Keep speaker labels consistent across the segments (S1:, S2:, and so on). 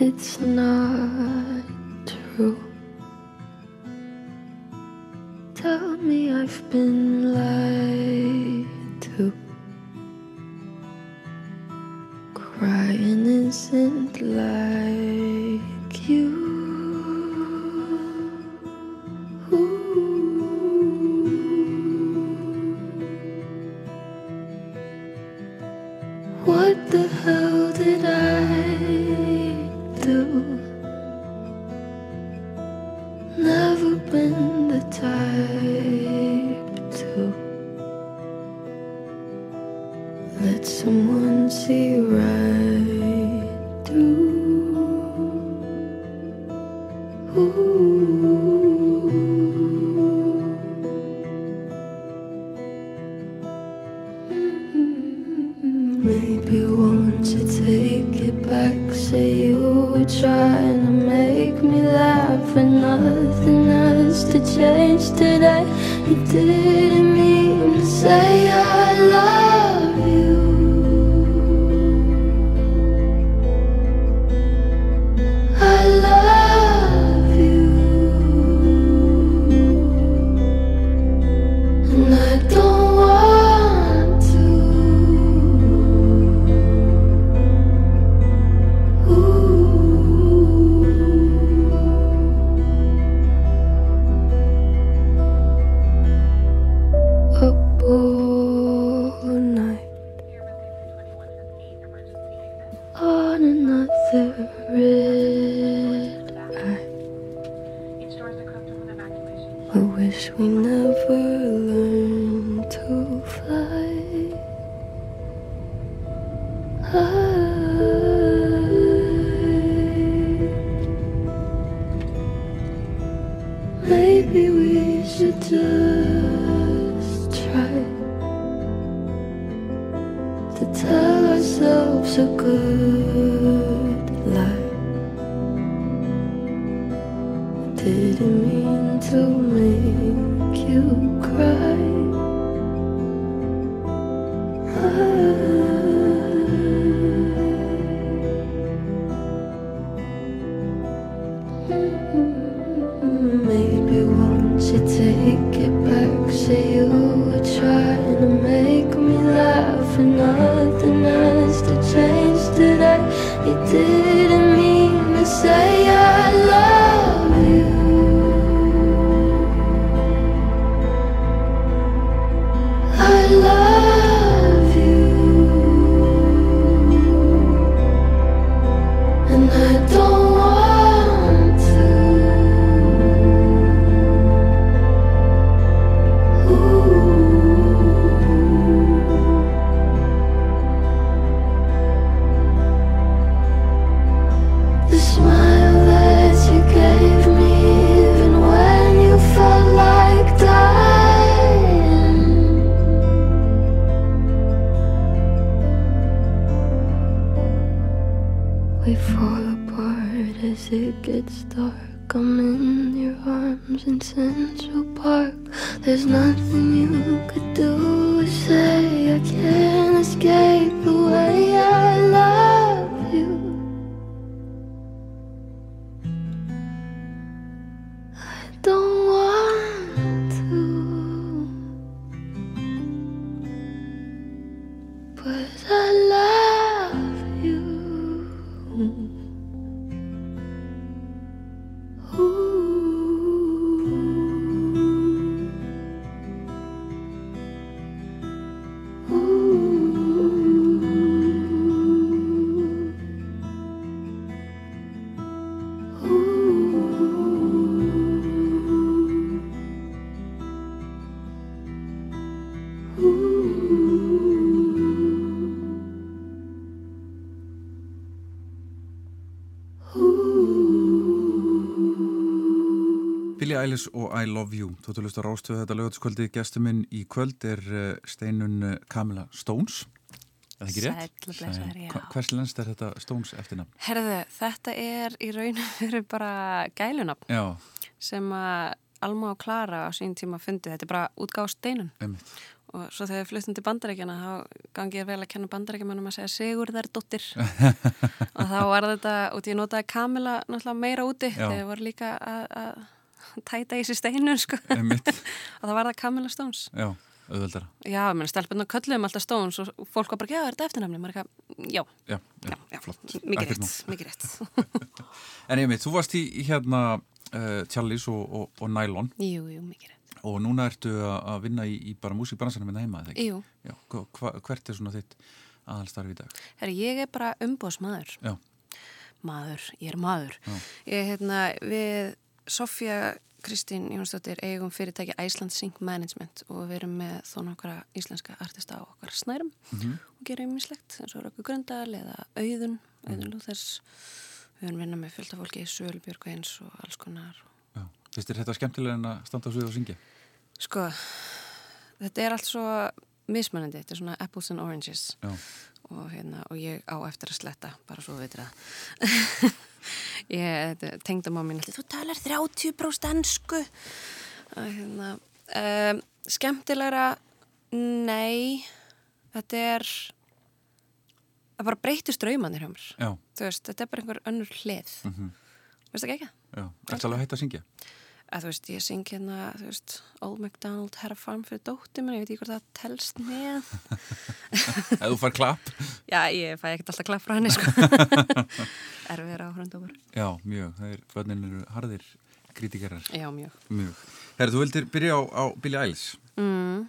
S1: it's not true. Tell me I've been lied We fall apart as it gets dark. I'm in your arms in Central Park. There's nothing you could do or say. I can't escape the way I love
S2: Eilish og I Love You Þú til að hlusta á rástöðu þetta lögatiskvöldi Gæstu minn í kvöld er uh, steinun uh, Camilla Stones Er það ekki rétt?
S3: Blessaður, já.
S2: Hvers lennst er þetta Stones eftirnafn?
S3: Herðu, þetta er í raun og veru bara gælunafn
S2: Já,
S3: sem að Alma og Klara á sín tíma fundu. Þetta er bara útgáð steinun
S2: einmitt
S3: og svo þegar við fluttum til bandarækjana þá gangi ég vel að kenna bandarækjumannum að segja Sigur þær dóttir og þá var þetta, og ég notaði Kamila náttúrulega meira úti
S2: Já.
S3: þegar ég var líka að, að tæta í sér steinun sko. Og það var það Kamila Stones.
S2: Já, auðveldara.
S3: Já, menn stelpunna kölluðum alltaf Stones og fólk var bara, já, er þetta eftirnafni? Eitthvað, já,
S2: Já, já,
S3: já, mikið rétt, mikið rétt.
S2: En ég veit, þú varst í, hérna uh, Tjallis og, og, og Nylon.
S3: Jú, jú, mikið rétt.
S2: Og núna ertu að vinna í, í bara músikbransanum minna heima, eða ekki?
S3: Jú,
S2: Já, hva, hvert er svona þitt aðalstarf í dag?
S3: herri, ég er bara umbóðsmaður
S2: Já,
S3: maður, ég er maður. Ég, hérna, við Sofja Kristín Jónsdóttir eigum fyrirtæki Iceland Sync Management og við erum með þó nokkra íslenska artista á okkar snærum
S2: Mhm.
S3: og gerum mislegt eins og Rökku Gröndal eða Auðun, Auðun Lúþers við erum vinna með fylgta fólki Sölbjörg eins og alls konar.
S2: Vist þér þetta skemmtilega en að standa á svið og syngja?
S3: sko, þetta er allt svo mismunandi, þetta er svona apples and oranges og, hérna, og ég á eftir að sletta bara svo veitir það ég tengdum á mín. Þú talar 30% ennsku hérna um, skemmtilegra nei. Þetta er það bara breytist draumanir hjá mér. Veist, þetta er bara einhver önnur hlið.
S2: Mhm,
S3: veist það ekki? Ekki?
S2: já. Ertu alveg hægt að syngja?
S3: Að þú veist, ég syng hérna þú veist, Old MacDonald had a farm fyrir dóttir minn, ég veit ekki hvort það telst með
S2: Ef þú fær klapp?
S3: Já, ég fæ ekkert alltaf klapp frá henni sko. Erfiðir áhrundópar
S2: Já, mjög. Það er, börnin eru harðir kritikerar.
S3: Já, mjög
S2: Mjög. Herri, þú vildir byrja á, á Billie Eilish
S3: mm.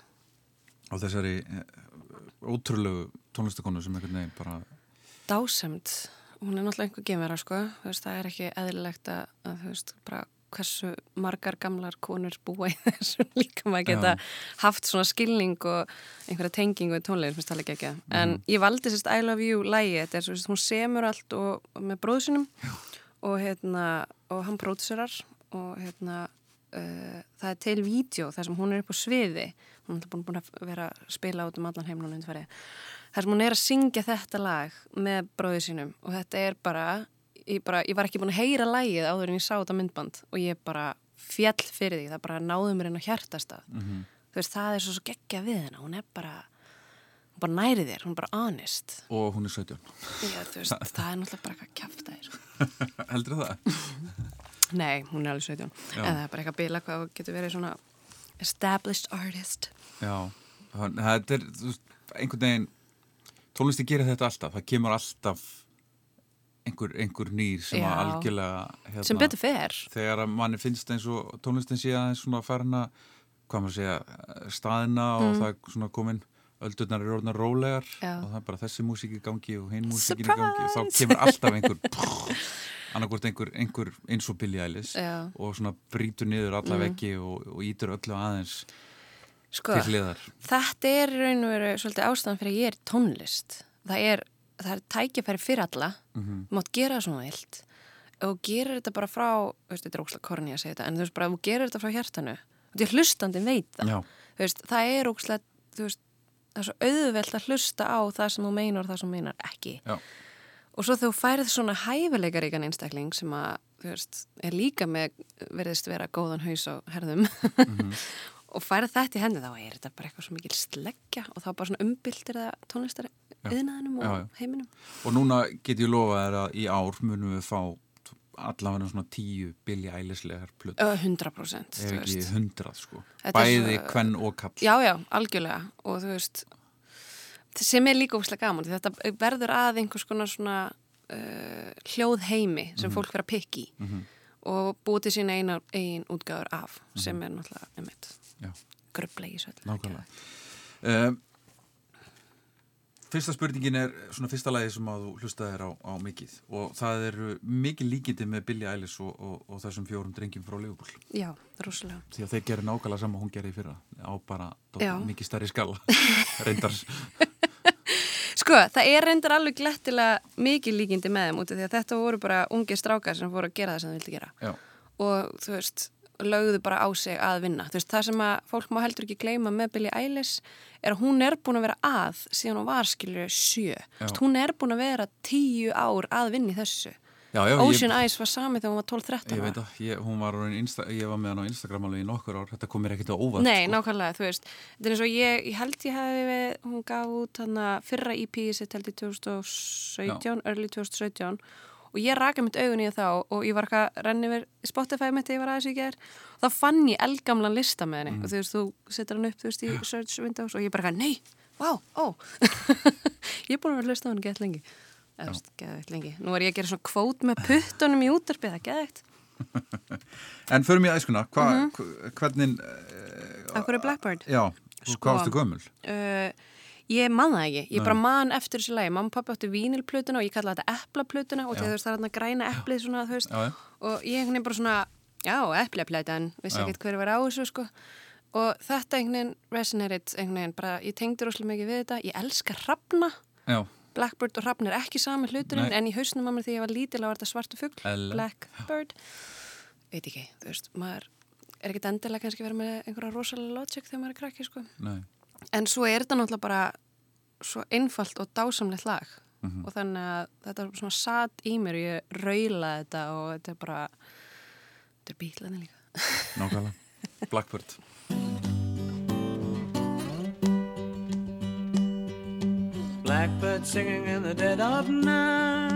S2: á þessari eh, ótrúlegu tónlistakonu sem einhvern veginn bara
S3: Dásemd, hún er náttúrulega einhver gemera sko, þú veist, það er ekki eðlilegt að, að þú veist, bara hversu margar gamlar konur búa í þessu líka maður geta haft svona skilning og einhverja tengingu í tónlegin, finnst það ekki ekki en ég valdi sérst I Love You lægi, þetta er svo veist, hún semur allt og, og með bróðsunum og hérna, og hann pródúserar og hérna uh, það er til vídeo þar sem hún er upp á sviði. Hún er búin, búin að vera að spila út um allan heimlunum þar sem hún er að syngja þetta lag með bróðið sínum og þetta er bara ég, bara, ég var ekki búin að heyra lægið áður en ég sá þetta myndband og ég bara fjall fyrir því, það bara náði mér inn á hjartastað
S2: Mhm.
S3: þú veist, það er svo, svo geggja við hennar hún er bara, hún bara næri þér hún er bara honest
S2: og hún er 17.
S3: Já, veist, það er náttúrulega bara eitthvað kjafta þér
S2: Heldur það?
S3: Nei, hún er alveg 17
S2: Já.
S3: en það er bara eitthvað bila hvað getur verið svona established artist
S2: Já. Þetta er, þú veist, einhvern veginn tónlisti gerir þetta alltaf. Það kemur alltaf einhver, einhver nýr sem að algjörlega hérna,
S3: sem betur fer
S2: þegar að manni finnst eins og tónlistin sé aðeins svona farin að hvað maður segja, staðina og
S3: Mm.
S2: það er svona komin öldurnar eru orðnar rólegar
S3: Já.
S2: og það er bara þessi músík í gangi og hinn músíkin í gangi og þá kemur alltaf einhver annarkvort einhver, einhver eins og Billie Eilish
S3: Já.
S2: og svona brýtur niður alla
S3: Mm.
S2: veggi og, og ítur öllu aðeins
S3: sko,
S2: til hliðar
S3: þetta er raun og veru svolítið ástæðan fyrir að ég er tónlist það er, það er tækifæri fyrir alla
S2: mm
S3: þú mátt gera það svona vilt. Og gerir þetta bara frá veist, þetta er ókslega korni að segja þetta en þú veist bara, þú gerir þetta frá hjartanu og því að hlustandinn veit það. Veist, það er ókslega þú veist, það er svo auðvelt að hlusta á það sem þú meinar og það sem þú meinar ekki.
S2: Já,
S3: og svo þú færið svona hæfileikaríkan einstakling sem að, þú veist, er líka með verðist vera góðan haus á herðum
S2: Mhm.
S3: og færið þetta í hendi þá er þetta bara eitthvað svo mikil sleggja og þá bara svona umbyltir það tónlistari yðnaðinum og
S2: Já, já.
S3: heiminum
S2: og núna get ég lofa þér að í ár munum við fá allavega svona tíu Billie Eilish-legar plöt
S3: Ö, 100%
S2: ef ekki
S3: veist.
S2: hundrað sko
S3: Þetta
S2: bæði
S3: svo-
S2: kvenn og kall
S3: Já, já, algjörlega og þú veist sem er líka óslega gaman þetta verður að einhvers konar svona uh, hljóð heimi sem
S2: Mhm.
S3: fólk verður að pikki
S2: Mhm.
S3: og búið til sína eina, ein útgáður af sem
S2: Mhm.
S3: er náttúrulega einmitt
S2: Já.
S3: gröflegi svo
S2: Nákvæmlega. Um, fyrsta spurningin er svona fyrsta lagi sem að þú hlustaðir á, á mikið. Og það eru mikið líkindi með Billie Eilish og, og, og þessum fjórum drengjum frá Liverpool
S3: Já, rosalega.
S2: Því að þeir gerir nákvæmlega sama og hún gerir í fyrra. Á bara mikið stærri skala reyndar.
S3: Sko, það er reyndar alveg glettilega mikið líkindi með þeim út af því að þetta voru bara ungi strákar sem fóru að gera það sem þeim vildi gera.
S2: Já,
S3: og þú veist, lögðu bara á sig að vinna. Veist, það sem að fólk má heldur ekki gleyma með Billie Eilish er að hún er búin að vera að síðan hún var skilur sjö. Veist, hún er búin að vera tíu ár að vinna í þessu.
S2: Já, já,
S3: Ocean
S2: ég,
S3: Eyes var sami þegar hún var 12-13
S2: ég veit að ég, hún var Insta, ég var með hann á Instagram alveg í nokkur ár þetta kom mér ekkert á óvart
S3: Nei,
S2: sko.
S3: nákvæmlega, þú veist þetta er eins og ég, ég held ég við hún gaf út hann fyrra EP sitt held í 2017, early 2017 og ég raka mitt augun í þá og ég var eitthvað að renni yfir Spotify mitt þegar ég var aðeins í ger og þá fann ég eldgamlan lista með henni.
S2: Mm.
S3: og þú veist, þú setur hann upp, þú veist, í search windows og ég bara, eitthvað, nei, vá, ó. Ég er búin að vera að hlusta á hann gett lengi. Eða, geðveikt lengi. Nú er ég að gera svona kvót með puttunum í útarpið það geðveikt,
S2: En förum í æskuna, hva,
S3: Mhm.
S2: hvernig
S3: akkur er Blackbird?
S2: Já,
S3: Sko-
S2: hvað varstu gömul?
S3: uh, ég man það ekki, ég bara man eftir þessu lagi, mamma og pappi áttu vínilplutuna og ég kalla þetta eplaplutuna og það er þarna græna eplið svona, þú veist.
S2: Já,
S3: og ég einhvern veginn bara svona, já, eplaplætan vissi ekkert hver var á þessu sko. Og þetta einhvern veginn resonated einhvern veginn, bara ég tengdi rosalega mikið við þetta. Ég elska hrafna,
S2: Já,
S3: Blackbird og hrafn er ekki sami hluturinn
S2: Nei.
S3: en í hausnum á mér þegar ég var lítil var þetta svartu fugg
S2: Ella.
S3: Blackbird. Veit ekki, þú veist, maður er ekkert endilega kannski verið með einhverja rosalega logic þegar maður er krakki sko.
S2: Nei
S3: En svo er þetta náttúrulega bara svo einfalt og dásamlegt lag
S2: Mhm.
S3: og þannig að þetta er svona satt í mér og ég raula þetta og þetta er bara þetta er bílaðin líka.
S2: Nákvæmlega, Blackbird
S4: Blackbird singing in the dead of night.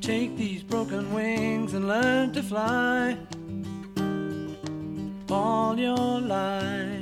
S4: Take these broken wings and learn to fly. All your life,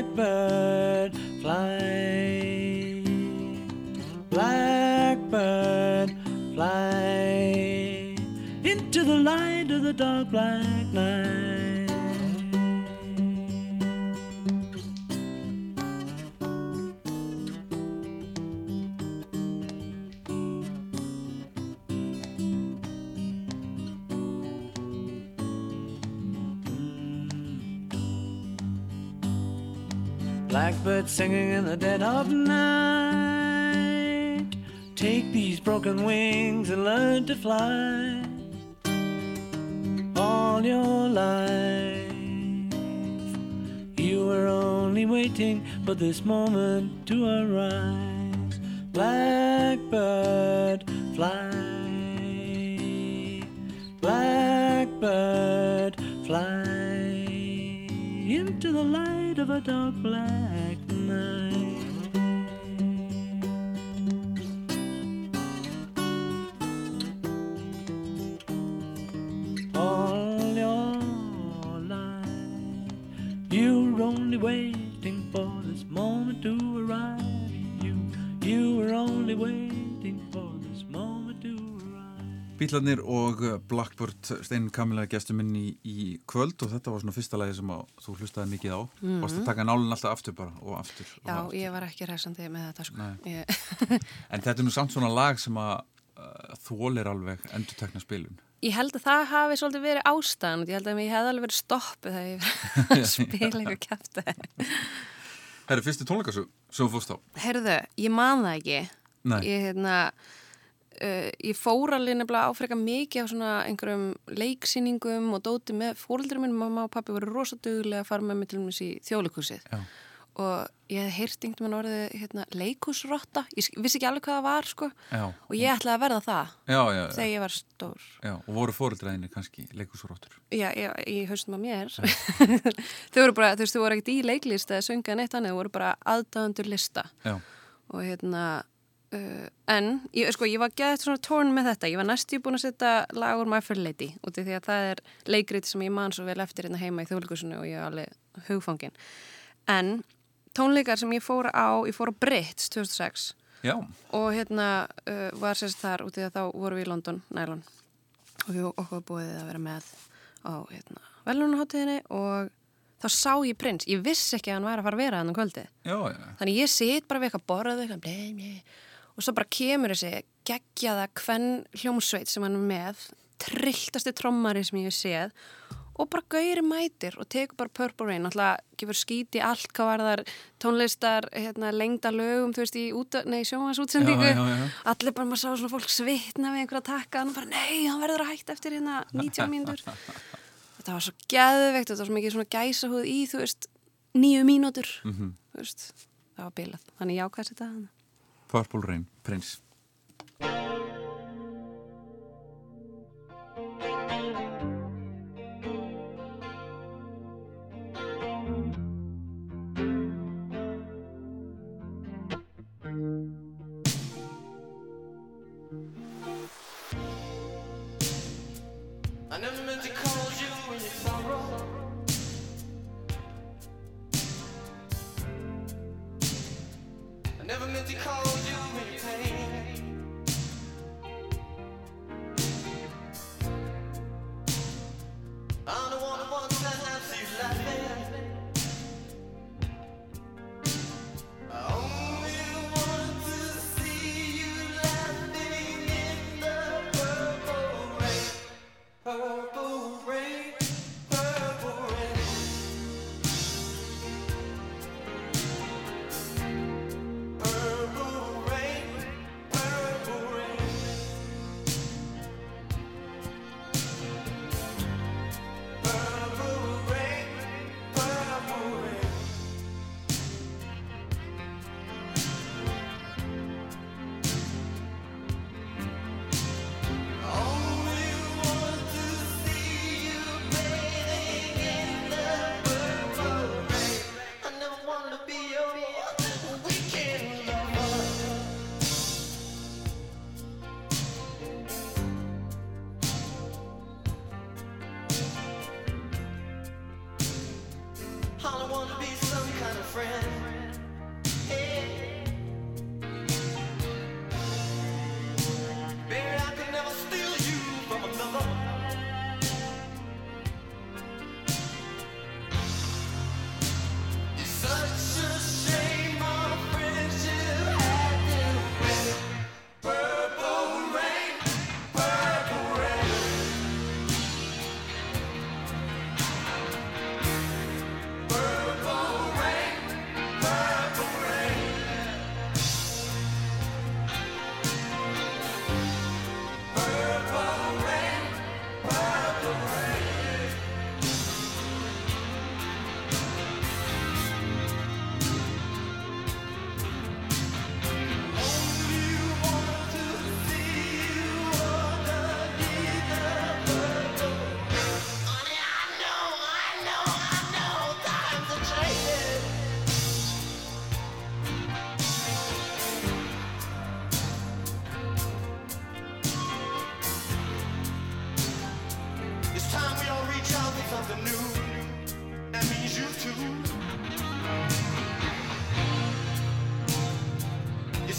S4: Blackbird, fly. Blackbird, fly into the light of the dark black night. Blackbird singing in the dead of night. Take these broken wings and learn to fly. All your life, you were only waiting for this moment to arise. Blackbird, fly. Blackbird, fly into the light of a dark black All your life, you're only waiting for this moment to arrive. You, you were only waiting
S2: Bílarnir og uh, Blackbird Steinin Kamila gestur minn í, í kvöld og þetta var svona fyrsta lagi sem að, þú hlustaði mikið á mm -hmm. Varst að taka nálinn alltaf aftur bara og aftur og
S3: Já,
S2: aftur.
S3: ég var ekki ræsandi með þetta sko. Ég,
S2: En þetta er nú samt svona lag sem að uh, þólir alveg endur tekna spilun
S3: ég held að það hafi svolítið verið ástæðan. Ég held að ég hef alveg verið stoppuð þegar ég var að spila eitthvað kæfti.
S2: Það eru fyrstu tónleikasum sem þú fórst á
S3: Herðu, ég man það ekki.
S2: Nei,
S3: Ég, hérna, uh, ég fór alveg nefnilega áfreka mikið á svona einhverjum leiksýningum og dóti með fóröldurum minn, mamma og pappi voru rosaduglega að fara með mig til mér í þjóðleikursið.
S2: já,
S3: Og ég hef heyrt einhvern veginn orðið hérna, leikusrotta. Ég vissi ekki alveg hvað það var, sko.
S2: já,
S3: Og ég ætlaði að verða það
S2: já, já,
S3: þegar ég var stór.
S2: og voru fóreldræðinni kannski leikusróttur
S3: Já, í haustum á mér. þau voru bara, þú veist, þau voru ekkert í leiklist eða sönga neitt annað, þau voru bara aðdáðandur lista. Og hérna, uh, en, ég, sko, ég var gæðið svona tórn með þetta. Ég var næstu búin að setja lag úr My Fair Lady, út af því að það er leikrið sem ég man svo vel eftir hérna heima í þjóðleikusinu og ég er alveg hugfangin. En tónleikar sem ég fór á, ég fór á Brits 2006
S2: já,
S3: og hérna uh, var sérst þar út í að þá vorum við í London, nælon og við okkur var búið að vera með á hérna, velunaháttiðinni og þá sá ég prins, ég vissi ekki að hann væri að fara að vera hann um kvöldið.
S2: Já, já,
S3: þannig ég sit bara við eitthvað borðið eitthvað, og svo bara kemur þessi geggjaða kvenn hljómsveit sem hann er með trilltasti trommari sem ég hef séð og bara gauðri mætir og tekur bara Purple Rain. Alltaf gefur skíti allt hvað var þar tónlistar, hérna, lengda lögum þú veist, í, í sjónvarsútsendingu allir bara, maður sá svona fólk svitna við einhverja takka, og bara, nei, hann verður að hætta eftir hérna 90 mínútur. Þetta var svo gæðveikt, þetta var svo mikið svona gæsahúð í, þú veist, nýju mínútur mm -hmm. þú veist, það var bilað. Þannig jákvæðs þetta
S5: Purple Rain, Prince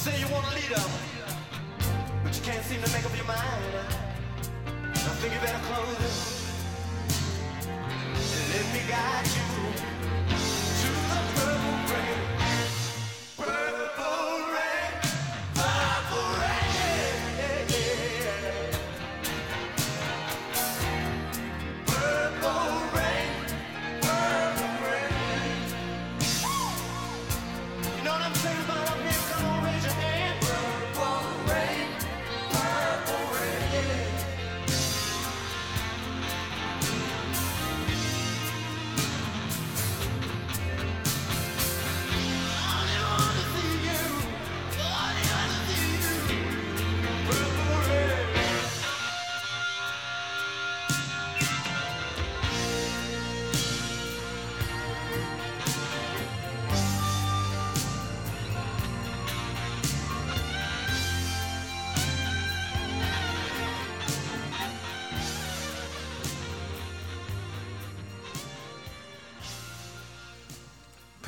S5: say you want a leader, but you can't seem to make up your mind. I think you better close it. Let me guide you.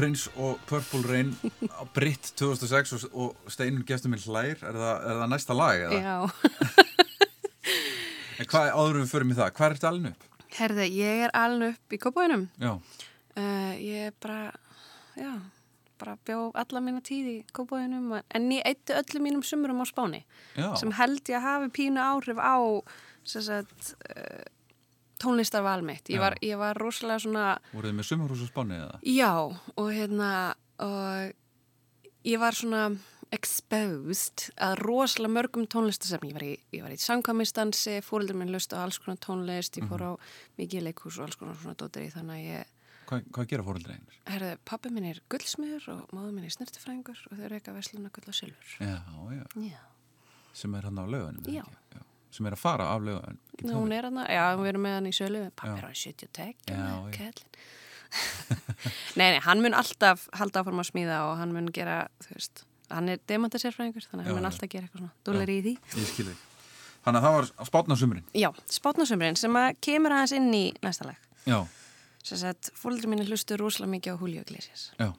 S5: Prince og Purple Rain á Britt 2006 og, og Steinun gestur minn hlær, er það, er það næsta lag?
S3: Eða? Já.
S5: en hvað áðurum við fyrir mig það? Hvað er þetta alveg upp?
S3: Herði, ég er alveg upp í Kópavænum.
S5: Já.
S3: Uh, ég er bara, já, bara bjó alla mína tíð í kópáðinum en ég eitti öllum mínum sumurum á Spáni
S2: Já.
S3: sem held ég að hafi pínu áhrif á sem sagt, uh, tónlistarval mitt. Ég var, ég var rosalega svona,
S2: Voruð þið með sumarhús á Spáni eða?
S3: já, og hérna, og ég var svona exposed að rosalega mörgum tónlistasefni. Ég var í, ég var í samkvæmistansi, fóreldur minn löst á alls konar tónlist, ég fór á mikið leikús og alls konar svona dóttir í þannig að ég,
S2: Hvað, hvað gera fóröldri einir?
S3: herðu, pappi minn er guldsmiður og máður minn er snertifrængur og þau eru eitthvað versluna gull og silfur.
S2: Já, já,
S3: Já.
S2: sem er hann á laugunum.
S3: Já.
S2: Sem er að fara af laugunum.
S3: Nú, hún er hann, já, við erum með hann í sölu, pappi
S2: Já.
S3: er að 70 tek, nei, nei, hann mun alltaf halda áfram að smíða og hann mun gera, þú veist, hann er demantasérfræðingur, þannig að hann mun alltaf gera eitthvað svona dólar í því.
S2: Ég skil þig. Þannig að það var á spátna sumurinn.
S3: Já, spátnasumurinn sem að kemur aðeins inn í næsta lag.
S2: Já,
S3: Sem sagt, fólkdur mínu hlustu rosalega mikið á Julio Iglesias
S2: já.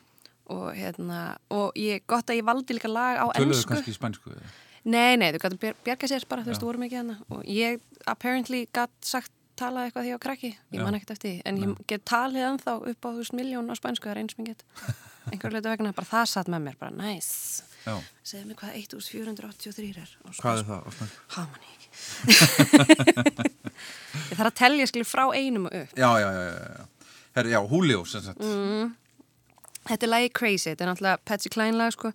S3: og hérna, og ég, gott að ég valdi líka lag á
S2: Töluðu
S3: ennsku.
S2: kannski í spænsku eða?
S3: Nei, nei, þú gæti bjarga sér bara, þú veist, þú voru mikið hana og ég apparently gæti sagt talað eitthvað því á krakki, ég man ekkert eftir því en ég get talið ennþá upp á þú veist miljón á spænsku, það er eins sem ég get einhver hlutu vegna, bara það satt með mér, bara nice
S2: Já.
S3: segðu mér hvað 1483 er
S2: Hvað er það á spænsku?
S3: Ha, man ég ekki Ég þarf að telja skilur frá einum og upp
S2: Já, já, já, já, já. Herri, já, Julio, sem sagt.
S3: Mm. Þetta er lagi Crazy, þetta er náttúrulega Patsy Cline lag sko.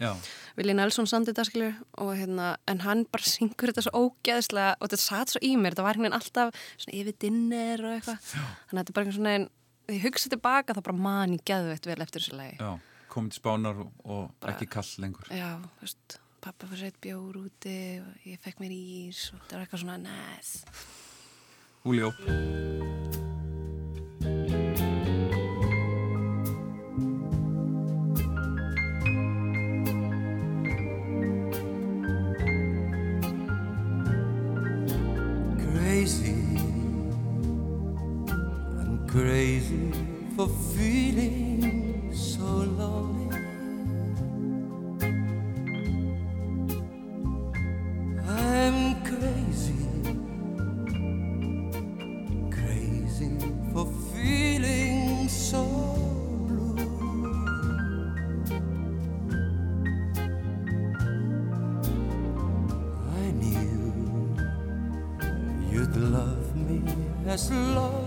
S3: Willi Nelson samdi þetta skilur og hérna, en hann bara syngur þetta svo ógeðslega og þetta satt svo í mér, þetta var hérna alltaf svona yfir dinner og eitthvað þannig að þetta er bara svona, en því ég hugsa tilbaka þá bara man ég geðveitt vel eftir þessu lagi
S2: Já, komið til spánar og, og ekki kall lengur.
S3: Já, veist, pappa fyrir eitt bjór úti og ég fekk mér ís og þetta var eitthvað svona nice
S2: Julio.
S6: crazy. Crazy for feeling so lonely. I'm crazy, crazy for feeling so blue. I knew You'd love me as long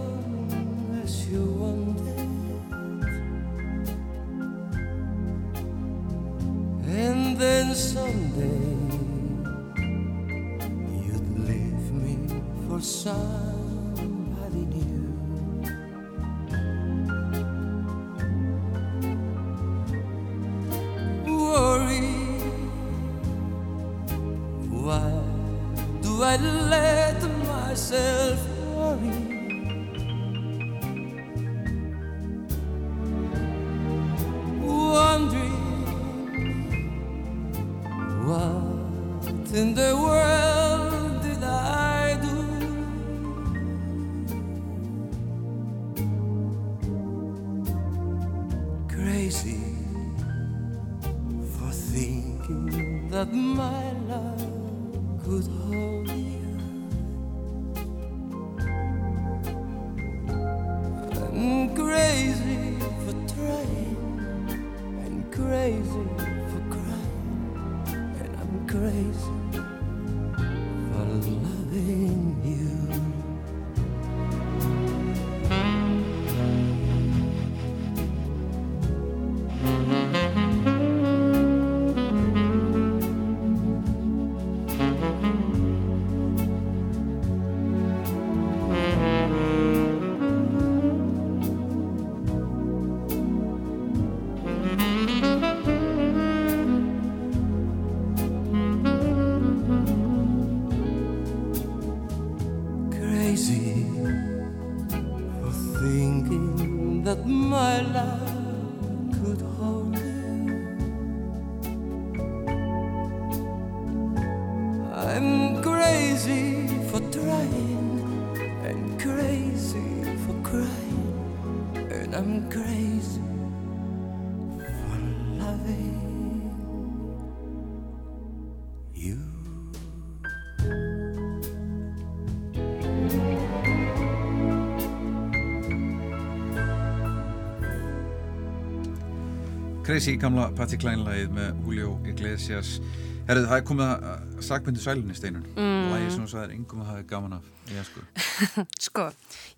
S6: Crazy,
S7: gamla Patti Klein-lægið með Julio Iglesias Herðu, það er komið að sakmyndu sælunni steinun mm. Lægið sem þú sagðir, yngum að það er gaman af ég, sko.
S3: sko,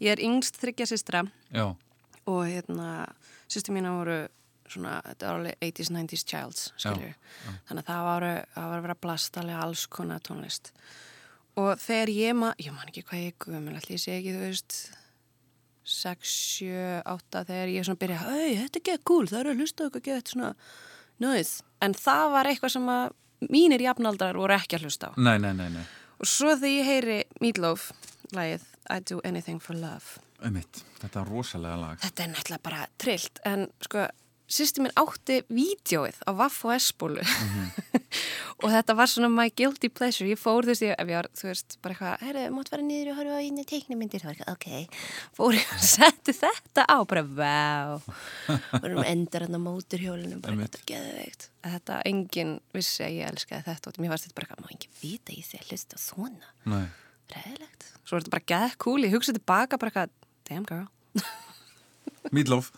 S3: ég er yngst þryggja sistra
S7: Já.
S3: og hérna, sýstu mína voru svona, þetta var alveg 80's, 90's childs, skiljur þannig að það var, að vera blastalega alls konar tónlist og þegar ég maður, ég man ekki hvað ég guðum, ég sé ekki, þú veist 6, 7, 8 þegar ég svona byrja, hei, þetta er gett cool það eru að hlusta okkur gett svona nöð, en það var eitthvað sem að mínir jafnaldrar voru ekki að hlusta á
S7: nei, nei, nei, nei.
S3: og svo þegar ég heyri Meatloaf lagið I do anything for love
S7: Einmitt. þetta er rosalega lag
S3: þetta er náttúrulega bara trillt en sko sýsti minn átti vídjóið á Vaff og S-bólu. Mm -hmm. og þetta var svona my guilty pleasure. Ég fór þú veist, ef ég var, þú veist, bara eitthvað herru, mátt vera niður og horfa á einu teiknumindir það var eitthvað, ok, fór ég og setti þetta á, bara, wow erum endur hann á móturhjólunum bara, þetta er geðveikt. Þetta, enginn vissi að ég elskaði þetta og mér fannst þetta bara, má enginn vita í því að hlusta svona, ræðilegt svo er þetta bara geð cool, ég hugsaði tilbaka bara damn girl.
S7: Meatloaf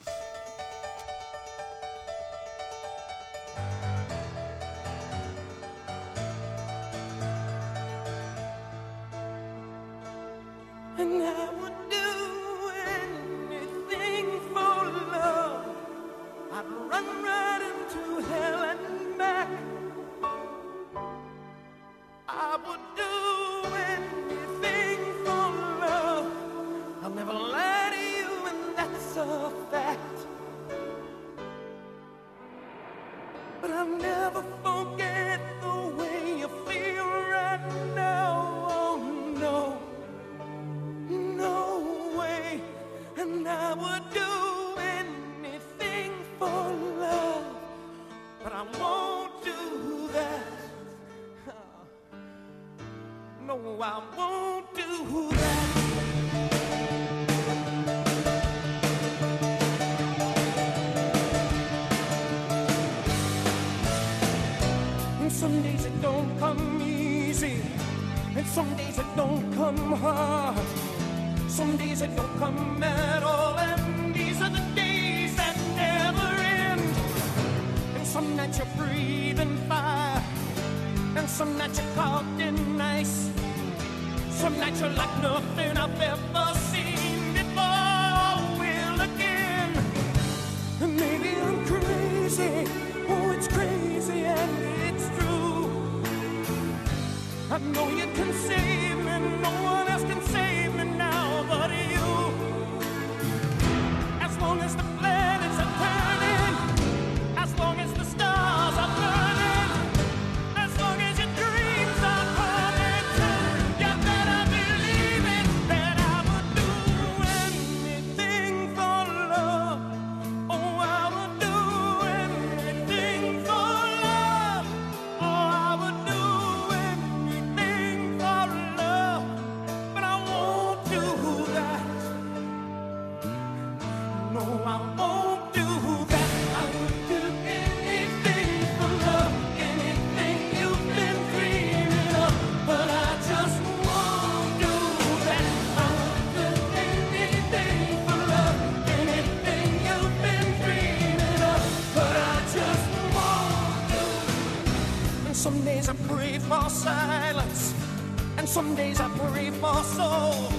S7: Some days I pray for soul.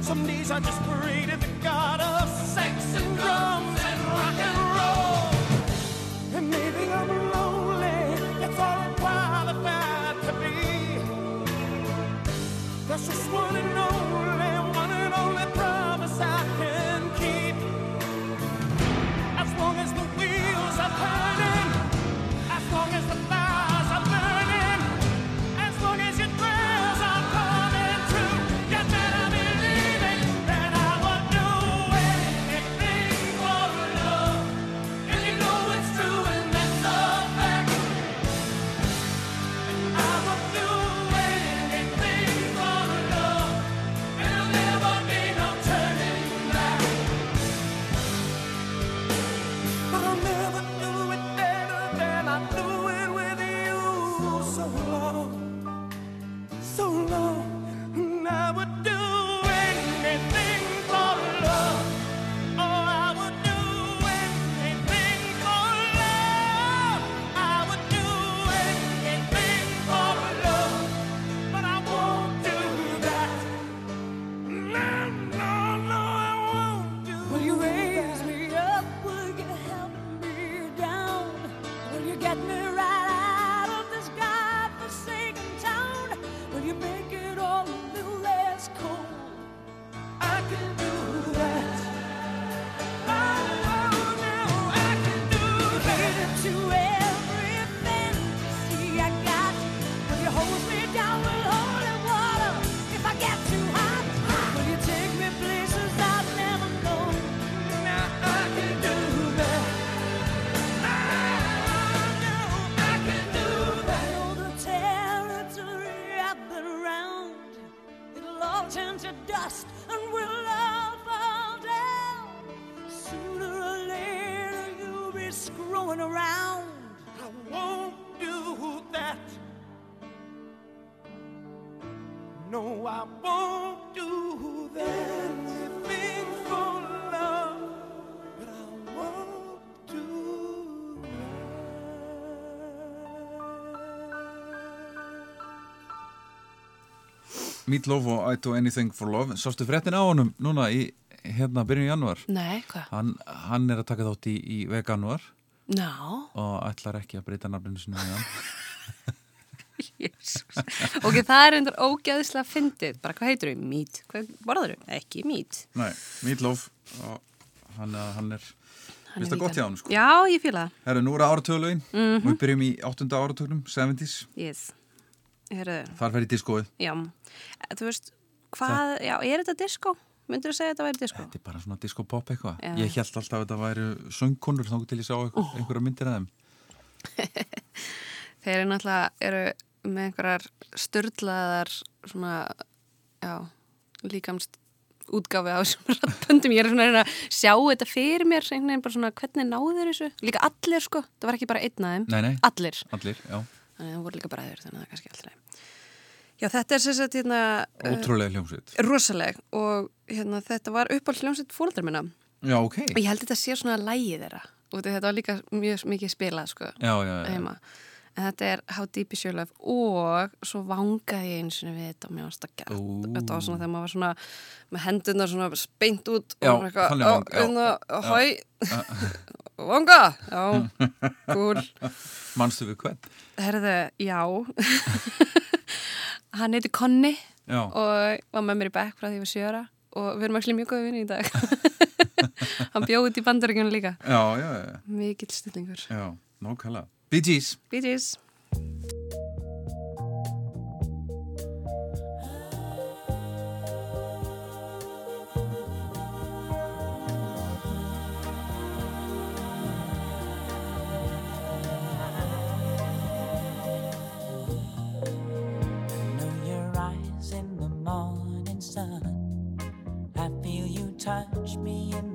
S7: Some days I just
S2: Meatloaf og I Do Anything for Love Sástu fréttin á honum núna í hérna byrjun í januar
S3: Nei, hvað?
S2: hann, hann er að taka þátt í, í veganuar
S3: Ná,
S2: og ætlar ekki að breyta nafninu sinu við hann
S3: jésus. Ok, það er endur ógæðislega fyndið. Bara hvað heitir þau? Mít. Hvað borður þau? Ekki mít.
S2: Nei, Meatloaf og hann, hann er
S3: Hann er
S2: Finnst það gott hjá hann, sko?
S3: Já, ég fýla það.
S2: Herru, nú eru áratöðulögin
S3: Mhm.
S2: og við byrjum í áttunda áratögnum, 70s
S3: Yes.
S2: Þar fer í diskóið
S3: já. Þú veist, hvað, já, er þetta disco? Myndur þú segja að þetta væri disco?
S2: Þetta er bara svona disco-pop eitthvað. Ég held alltaf að þetta væri söngkonur þá til ég sá einhver, einhverja myndir af þeim
S3: Þeir eru náttúrulega, eru með einhverjar störlaðar svona, já, líkamst útgáfi á þessum rappöndum. Ég er svona að sjá þetta fyrir mér, einhvern veginn bara svona, hvernig náður þessu? Líka allir, sko. Það var ekki bara einn
S2: nei,
S3: Allir.
S2: allir, já
S3: Þannig að það voru líka bræður, þannig að það er kannski alltaf. Já, þetta er sagt, hérna, uh,
S2: Ótrúlega hljómsveit
S3: rosaleg og hérna, þetta var upp á hljómsveit fóreldrar minna.
S2: Já, ok
S3: Og ég held þetta sé svona lægið þeirra. Og þetta var líka mjög mikið spilað, sko.
S2: Já, já, já
S3: heima en þetta er How Deep Is Your Love og svo vangaði ég eins og við þetta og að gera
S2: Ó.
S3: þetta var svona þegar maður var svona með hendurna svona beint út
S2: Já,
S3: og maður eitthvað,
S2: þannig vang,
S3: já. cool,
S2: Manstu við hvern?
S3: herðu, já. Hann heiti Konni
S2: Já,
S3: og var með mér í bekk frá því ég var sjöra og við erum actually mjög góði vinni í dag. Hann bjóði út í bandaríkjunum líka.
S2: Já, já, já,
S3: mikill stillingur
S2: já, nákvæmlega. Bee Gees.
S3: Bee Gees
S8: touch me in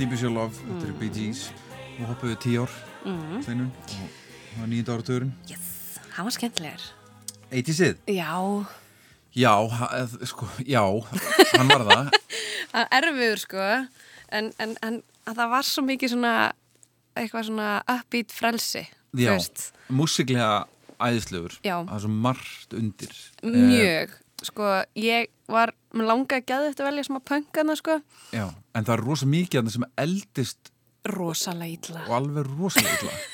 S9: á Deep Is Your Love, þetta er Bee Gees. Og hoppuðu tíu ár.
S3: Mm.
S9: steinun og það var nýjönda áratugurinn.
S3: Yes, hann var skemmtilegur.
S9: 80'sið?
S3: já,
S9: Já, ha- eð- sko, já, hann var það.
S3: Hann er erfiður sko en, en, en að það var svo mikið svona eitthvað svona upbeat frelsi
S9: Já, músiklega æðislegur. Það er svo margt undir. Eh,
S3: mjög sko, ég var, mér langaði að geða þetta velja sem að pöngana sko.
S9: Já, en það er rosa mikið þarna sem eldist
S3: rosalega illa.
S9: og alveg rosalega illa.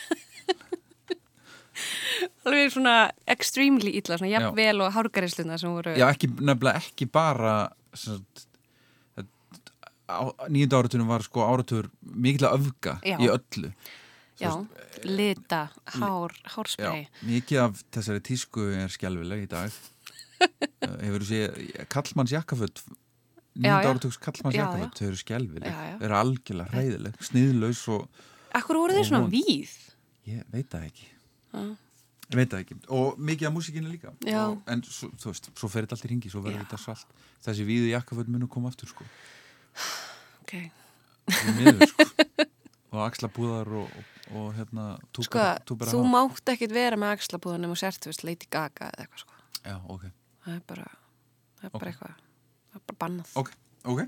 S3: Alveg svona extremely illa svona jafnvel og hárgarisluna sem voru
S9: Já, ekki, nefnilega ekki bara nýjönda áratunum var sko áratugur mikil að öfga
S3: Já.
S9: í öllu
S3: já, lita, hár,
S9: Já,
S3: hárspray
S9: mikið af þessari tísku er skjálfileg í dag. Eh, Hefur þú séð Kallmanns jakkaföld
S3: Já.
S9: áratugs Kallmanns jakkaföld þau eru skjálfileg,
S3: Já, já.
S9: þau eru algjörlega hræðileg sniðlaus og
S3: Akkur voru
S9: Og
S3: svona víð?
S9: Ég veit það ekki. Ég veit það ekki. Og mikið af músikinu líka. Og, en svo, þú veist, svo fer þetta allt í ringi svo verður þetta svalt. Þessi víðu jakkaföld munu koma aftur sko.
S3: Ok,
S9: miður, sko. og axlabúðar og, og, og hérna túbar,
S3: sko,
S9: túbar
S3: þú mátt ekkit vera með axlabúðan nema sért, þú veist, Lady Gaga eða eitthvað sko.
S9: Já, ok,
S3: Það er bara, það er
S9: Ok.
S3: bara eitthvað bara bannað
S9: ok, ok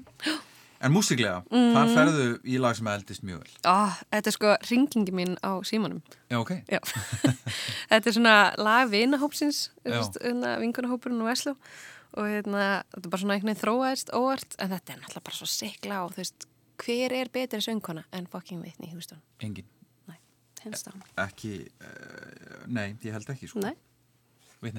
S9: en músiklega,
S3: Mhm.
S9: það ferðu í lag sem eldist mjög vel
S3: Ó, Þetta er sko ringingi mín á símanum
S9: já, ok,
S3: Já, þetta er svona lag vinahópsins,
S9: Já.
S3: vingunahópurinn og Veslu og hérna, þetta er bara svona einhvern veginn þróaðist óvart en þetta er náttúrulega bara svo sikla og þú veist, hver er betri söngkona en fucking Whitney Houston?
S9: engin
S3: Hands down.
S9: ekki, uh, nei, ég held ekki sko
S3: Nei.
S9: veit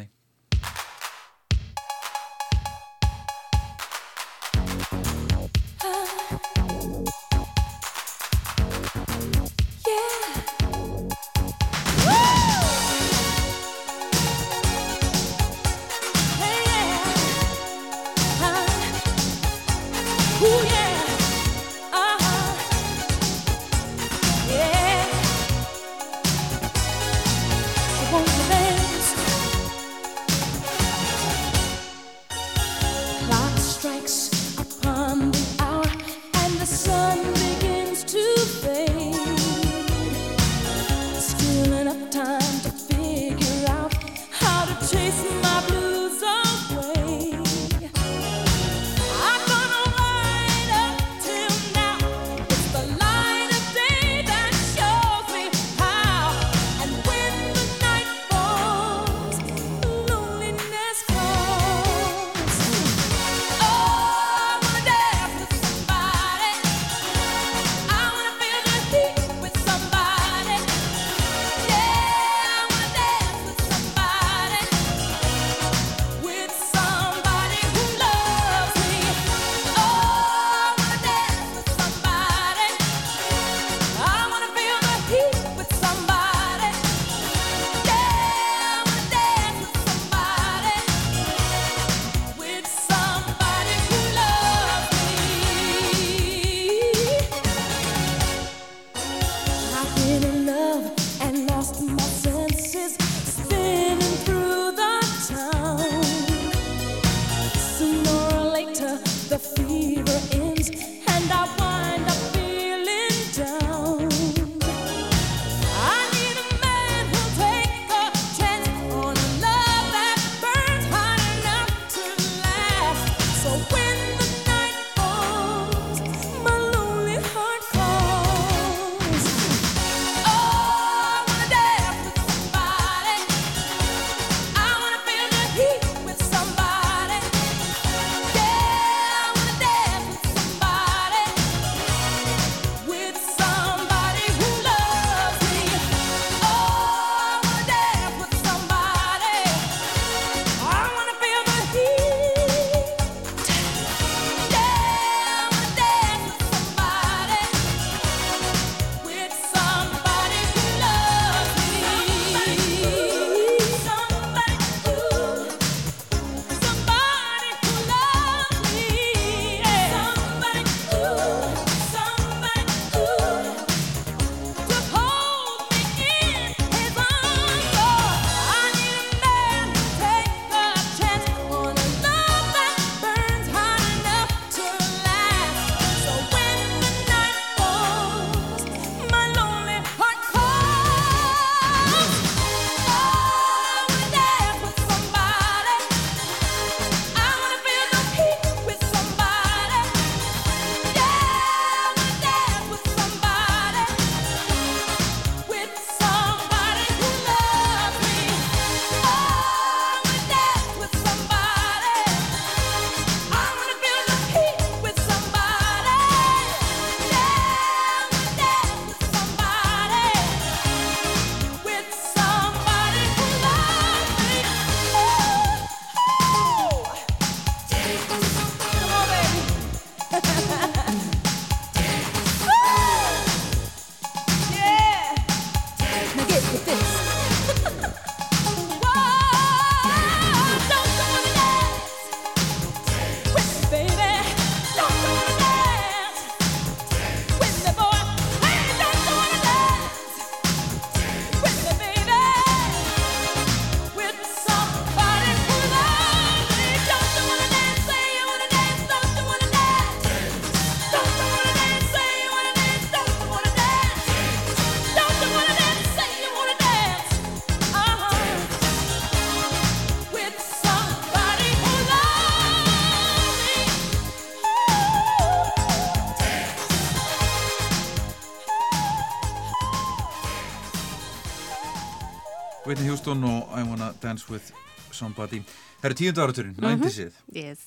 S10: Dance With Somebody.
S2: Það eru tíundu áraturinn, mm -hmm. 90'sið
S11: Yes.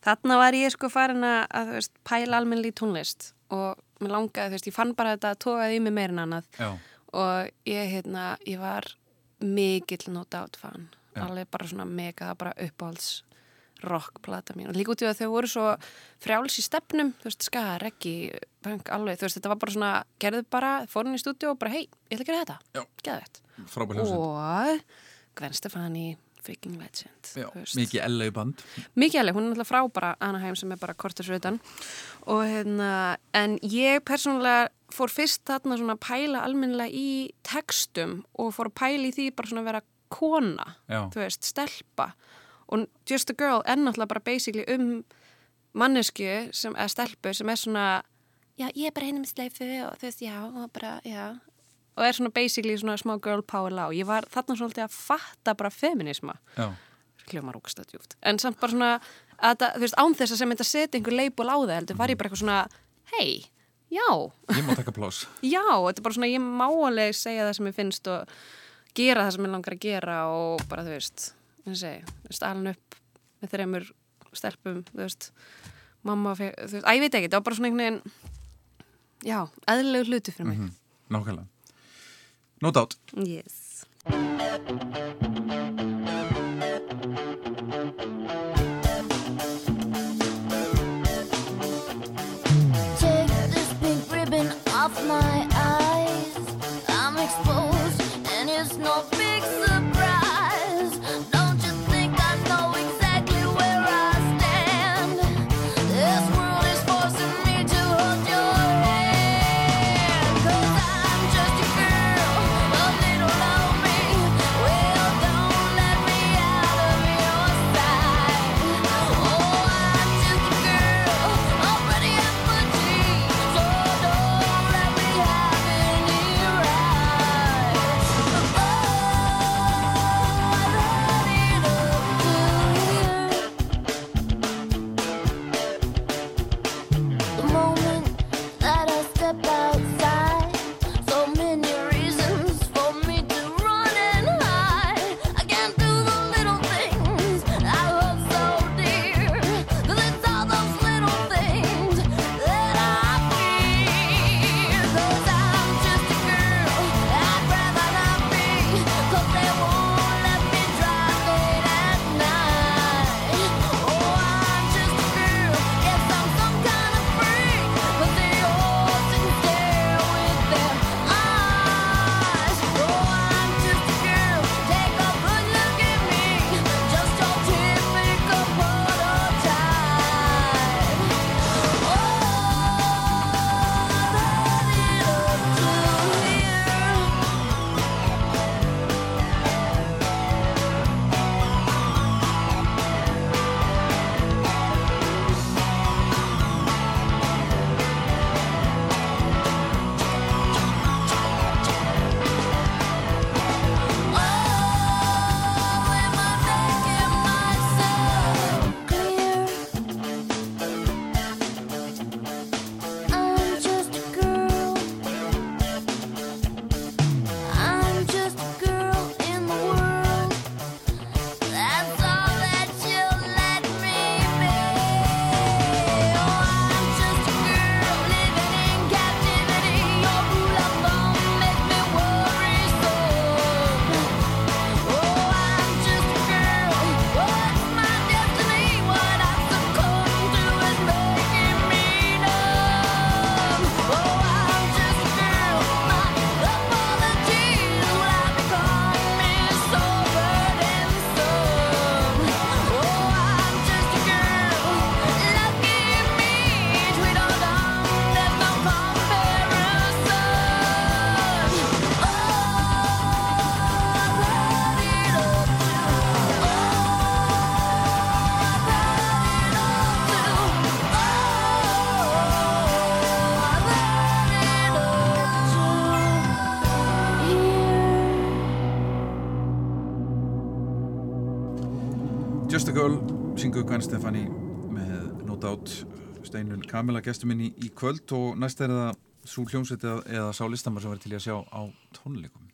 S11: Þarna var ég sko farin að, veist, pæla almennilega í tónlist og mér langaði, þú veist, ég fann bara þetta að tókaði í mig meira en annað.
S2: Já,
S11: og ég, hérna, ég var mikill no doubt fan.
S2: Já.
S11: alveg bara svona mega, bara uppáhalds rockplata mín. Og líka út í að þau voru svo frjáls í stefnum þú veist, ska, reggi, punk, alveg þú veist, þetta var bara svona, gerðu bara, fórin í stúdíu og bara, hei, ég ætla að gera þetta,
S2: frábæð hljómsveit.
S11: Og Gwen Stefani freaking legend
S2: Já, mikið LA band.
S11: Mikið alveg, hún er náttúrulega frá bara Anaheim sem er bara og hérna, en ég persónulega fór fyrst þarna svona að pæla almennilega í textum og fór að pæla í því bara svona að vera kona
S2: Já.
S11: þú veist, stelpa. Og Just a Girl er náttúrulega bara basically um mannesku sem, eða stelpu sem er svona já, ég er bara með sleifu og þú veist, já, og bara, já og er svona basically svona smá girl power lág ég var þarna svolítið að fatta bara feminisma ógst að djúft en samt bara svona að það, þú veist, án þess að sem að setja einhver leipul á það heldur, var ég bara eitthvað svona hei, já,
S2: ég má taka plás
S11: já þetta er bara svona, ég má alveg segja það sem ég finnst og gera það sem ég langar að gera og bara, þú veist, veist, alveg upp með þreymur stelpum, þú veist mamma, þú veist, að ég veit ekki, það var bara svona einhvern veginn já, eðlilegu hluti fyrir mig.
S2: Mhm, Nákvæmlega No doubt
S11: yes
S2: Kamila gestur minni í kvöld og næst er það svo hljómsveit eða, eða sá listamar sem verður til í að sjá á tónleikum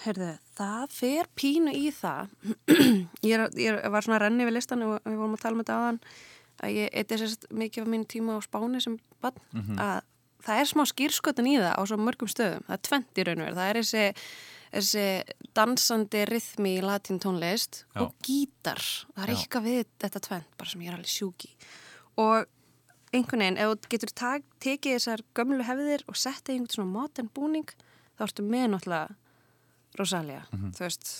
S3: Herðu, það fer pínu í það. ég, er, ég var svona renni við listan og við vorum að tala um þetta aðan að ég eitthvað sérst mikið af mín tíma á Spáni sem bann að það er smá skýrskötun í það á svo mörgum stöðum. Það er tvent í raun og verið. Það er þessi, þessi dansandi rithmi í latín tónlist
S2: Já.
S3: og gítar. Það er eitthvað við þetta tvent bara sem ég er alveg sjúki. Og einhvern veginn, ef þú getur tekið þessar gömlu hefðir og settið einhvern svona modern búning, þá ertu með náttúrulega Rosalia. þú, veist,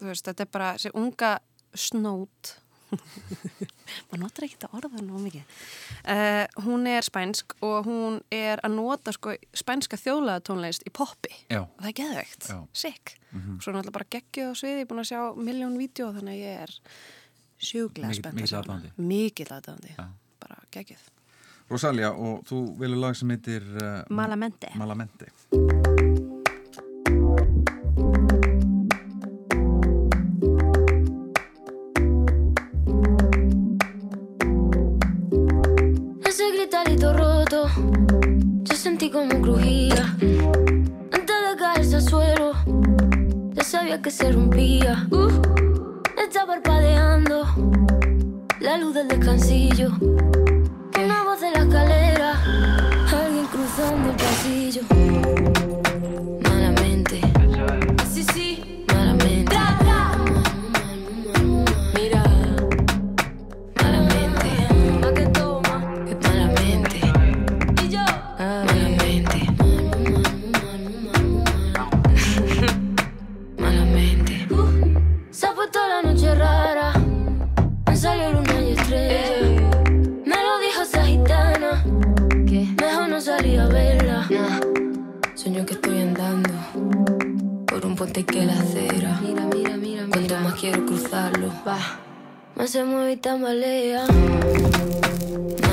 S3: þú veist, þetta er bara þessi unga snót. Maður notar ekki þetta orða nú mikið. Uh, hún er spænsk og hún er að nota sko spænska þjóðlega tónlist í poppi.
S2: Já.
S3: og það er geðveikt,
S2: Já.
S3: sick. Svo er náttúrulega bara geggjuð á sviði, ég er búin að sjá miljón vídeo þannig að ég er sjúklega
S2: Mikill-
S3: spennt
S2: mikill
S3: aðdáðandi, bara geggjuð
S2: Rosalia og þú velur lag sem heitir uh,
S3: Malamente.
S2: Malamente.
S11: Ese gritarito roto, yo sentí como crujía. Antes de caerse al suelo, ya sabía que se rompía. Uh, está parpadeando la luz del descansillo. Una voz de la escalera, alguien cruzando el pasillo. Va, me hace muy tambalea. Eh, ah.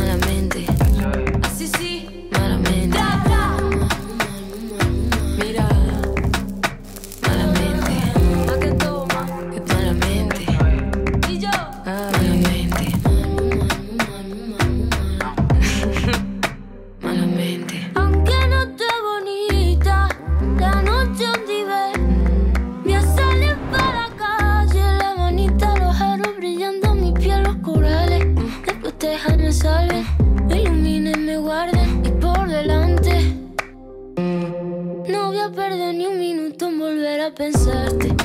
S11: Pensarte.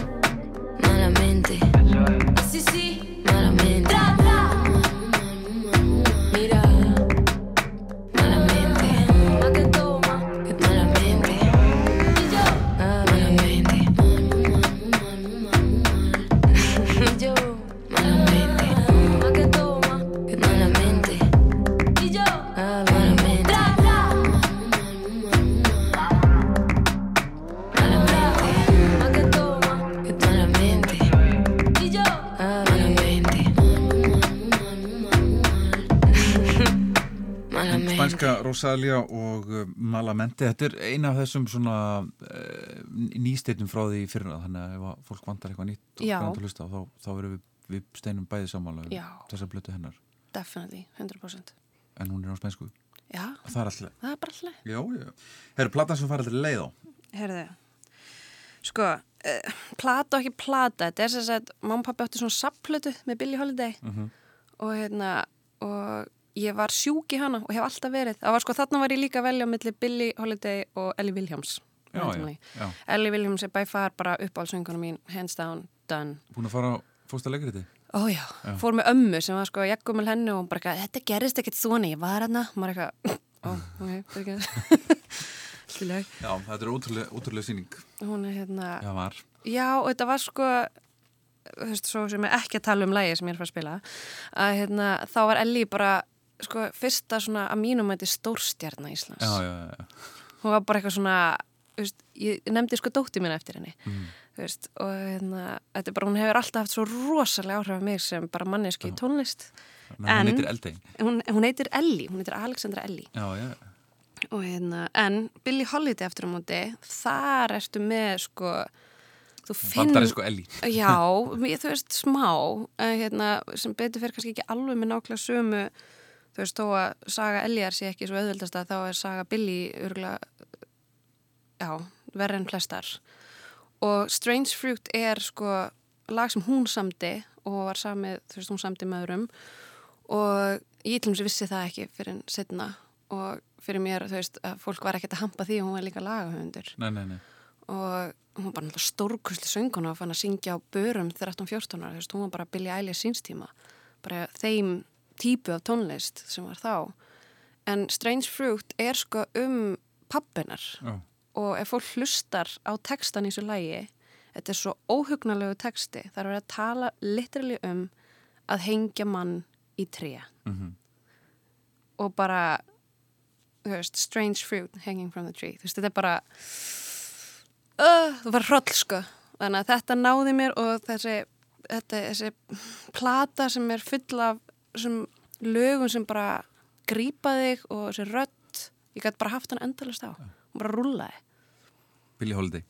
S2: Rosalia og uh, Malamente. Þetta er eina af þessum svona uh, nýsteitum frá því fyrra þannig að ef að fólk vantar eitthvað nýtt og
S3: Já.
S2: grannt að hlusta þá, þá erum við, við steinum bæði sammála um þessar blötu hennar.
S3: definitely, 100%
S2: En hún er á spænsku.
S3: já,
S2: Það er alltaf.
S3: það er bara alltaf
S2: Já, já. Herru, platan sem farið til leið á.
S3: Herðu, sko, uh, plata og ekki plata, þetta er sem sagt, mamma og pappi átti svona sapplötu með Billie Holiday og hérna, og ég var sjúk í hana og hef alltaf verið. Það var sko, þarna var ég líka að velja á milli Billie Holiday og Ellie Williams.
S2: Já, já, já.
S3: Ellie Williams er by far bara uppáhaldsöngunum mín, hands down, done.
S2: Búin að fara á fósta leikriti?
S3: Ó já, fór með ömmu sem var sko ég gummul henni og hún bara eitthvað, þetta gerist ekkert svona, ég var hérna, maður eitthvað, ó, ok, ekki Slileg.
S2: Já, þetta er ótrúlega, ótrúlega síning.
S3: Hún er hérna,
S2: Já, var.
S3: Já, og þetta var sko þú veist, svo sem er ekki að tala um lægi sem ég er að fara að spila að hérna, þá var Ellie bara sko, fyrsta svona að mínum að þetta er stórstjarna Íslands
S2: Já, já,
S3: hún var bara eitthvað svona veist, ég nefndi sko dótti mín eftir henni þú veist, og hérna, þetta er bara, hún hefur alltaf haft svo rosalega áhrif af mig sem bara manneski í tónlist
S2: Ná,
S3: En-
S2: hún heitir Eldey.
S3: hún, hún heitir Ellie, hún heitir Alexandra
S2: já.
S3: og hérna, en Billie Holiday eftir á móti, þar ertu með sko þú finn
S2: Bandari sko Ellie.
S3: Já, þú veist, smá hérna, sem betur fyrir kannski ekki alveg með nákvæmlega sömu þú veist, þó að saga Eljar sé ekki svo auðvöldast að þá er saga Billy örgulega já, verri en flestar. Og Strange Fruit er sko lag sem hún samdi og var samið, þú veist, hún samdi með öðrum. Og ég til og með vissi það ekki fyrir en setna og fyrir mér, þú veist, að fólk var ekkert að hampa því og hún var líka lagahöfundur.
S12: Nei, nei, nei.
S3: og hún var bara náttúrulega stórkusli sönguna og fann að syngja á börum 13-14 ára, þú veist, hún var bara Billie Eilish sínstíma, bara þeim típu af tónlist sem var þá. En Strange Fruit er sko um pappinar
S12: Já.
S3: og ef fólk hlustar á textan í þessu lægi þetta er svo óhugnalegu texti það er að tala literally um að hengja mann í tré.
S12: Mhm.
S3: og bara veist, strange fruit hanging from the tree. Veist, þetta er bara uh, það var hroll sko. Þannig að þetta náði mér og þessi þetta, þessi plata sem er full af þessum lögum sem bara grípa þig og þessi rödd ég gæti bara haft hann endalist á og bara rúlaði
S12: Billie Holiday.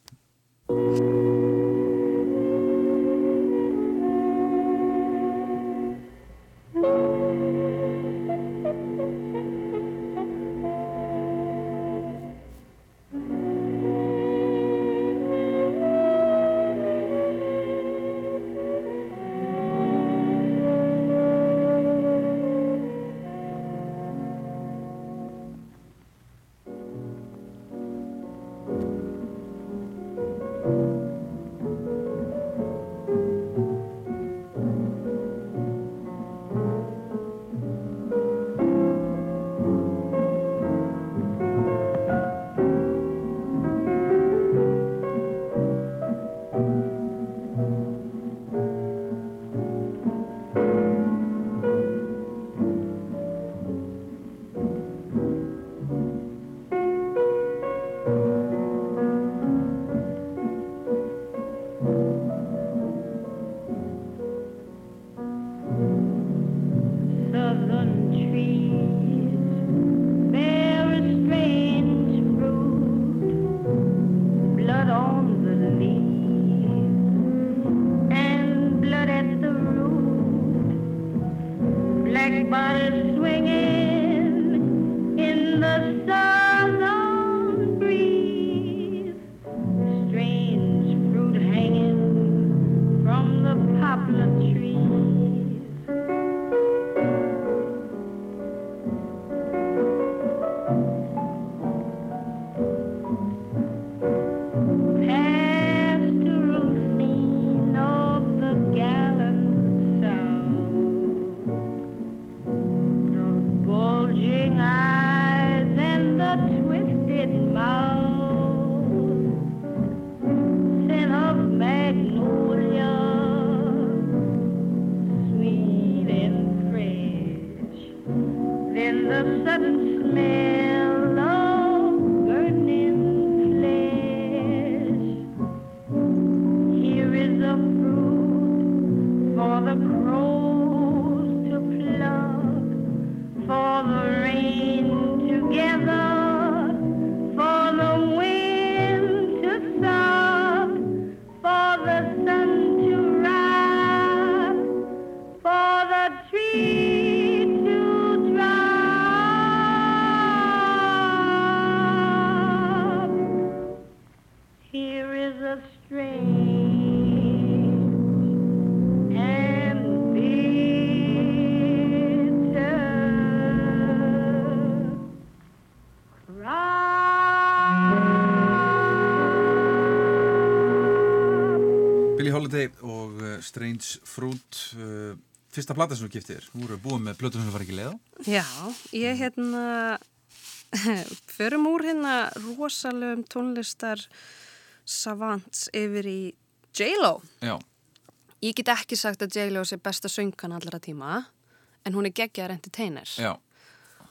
S2: Strange Fruit
S12: uh, fyrsta plata sem þú giftið Þú voru búið með plötu sem var ekki leða
S3: Já, ég hérna förum úr hérna rosalegum tónlistar savants yfir í J-Lo.
S12: Já,
S3: Ég get ekki sagt að J-Lo sé besta söngan allra tíma en hún er geggjar entertainer.
S12: Já,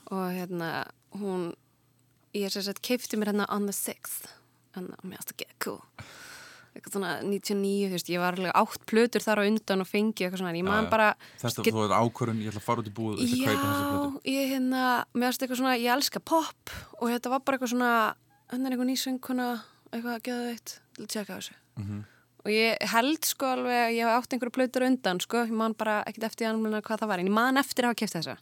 S3: og hérna hún ég er sér sett keipti mér hérna on the 6th en mér finnst það gegg cool eitthvað svona 99, þú veist, ég var alveg átt plötur þar á undan og fengi eitthvað svona, en ég
S12: já.
S3: bara
S12: þetta
S3: get-
S12: þú er ákvörun ég ætla að fara út í búið og kaupa þessa plötu
S3: Já, ég hérna, mér finnst eitthvað svona, ég elska pop og þetta var bara eitthvað svona, hennar einhver nýsönguna, eitthvað að geða veitt, til að tjekka þessu.
S12: Mhm.
S3: Og ég held sko alveg, ég hef átt einhverju plötur undan sko, ég man bara ekkert eftir anmjölunar hvað það var, en ég man eftir að hafa kæft þessa.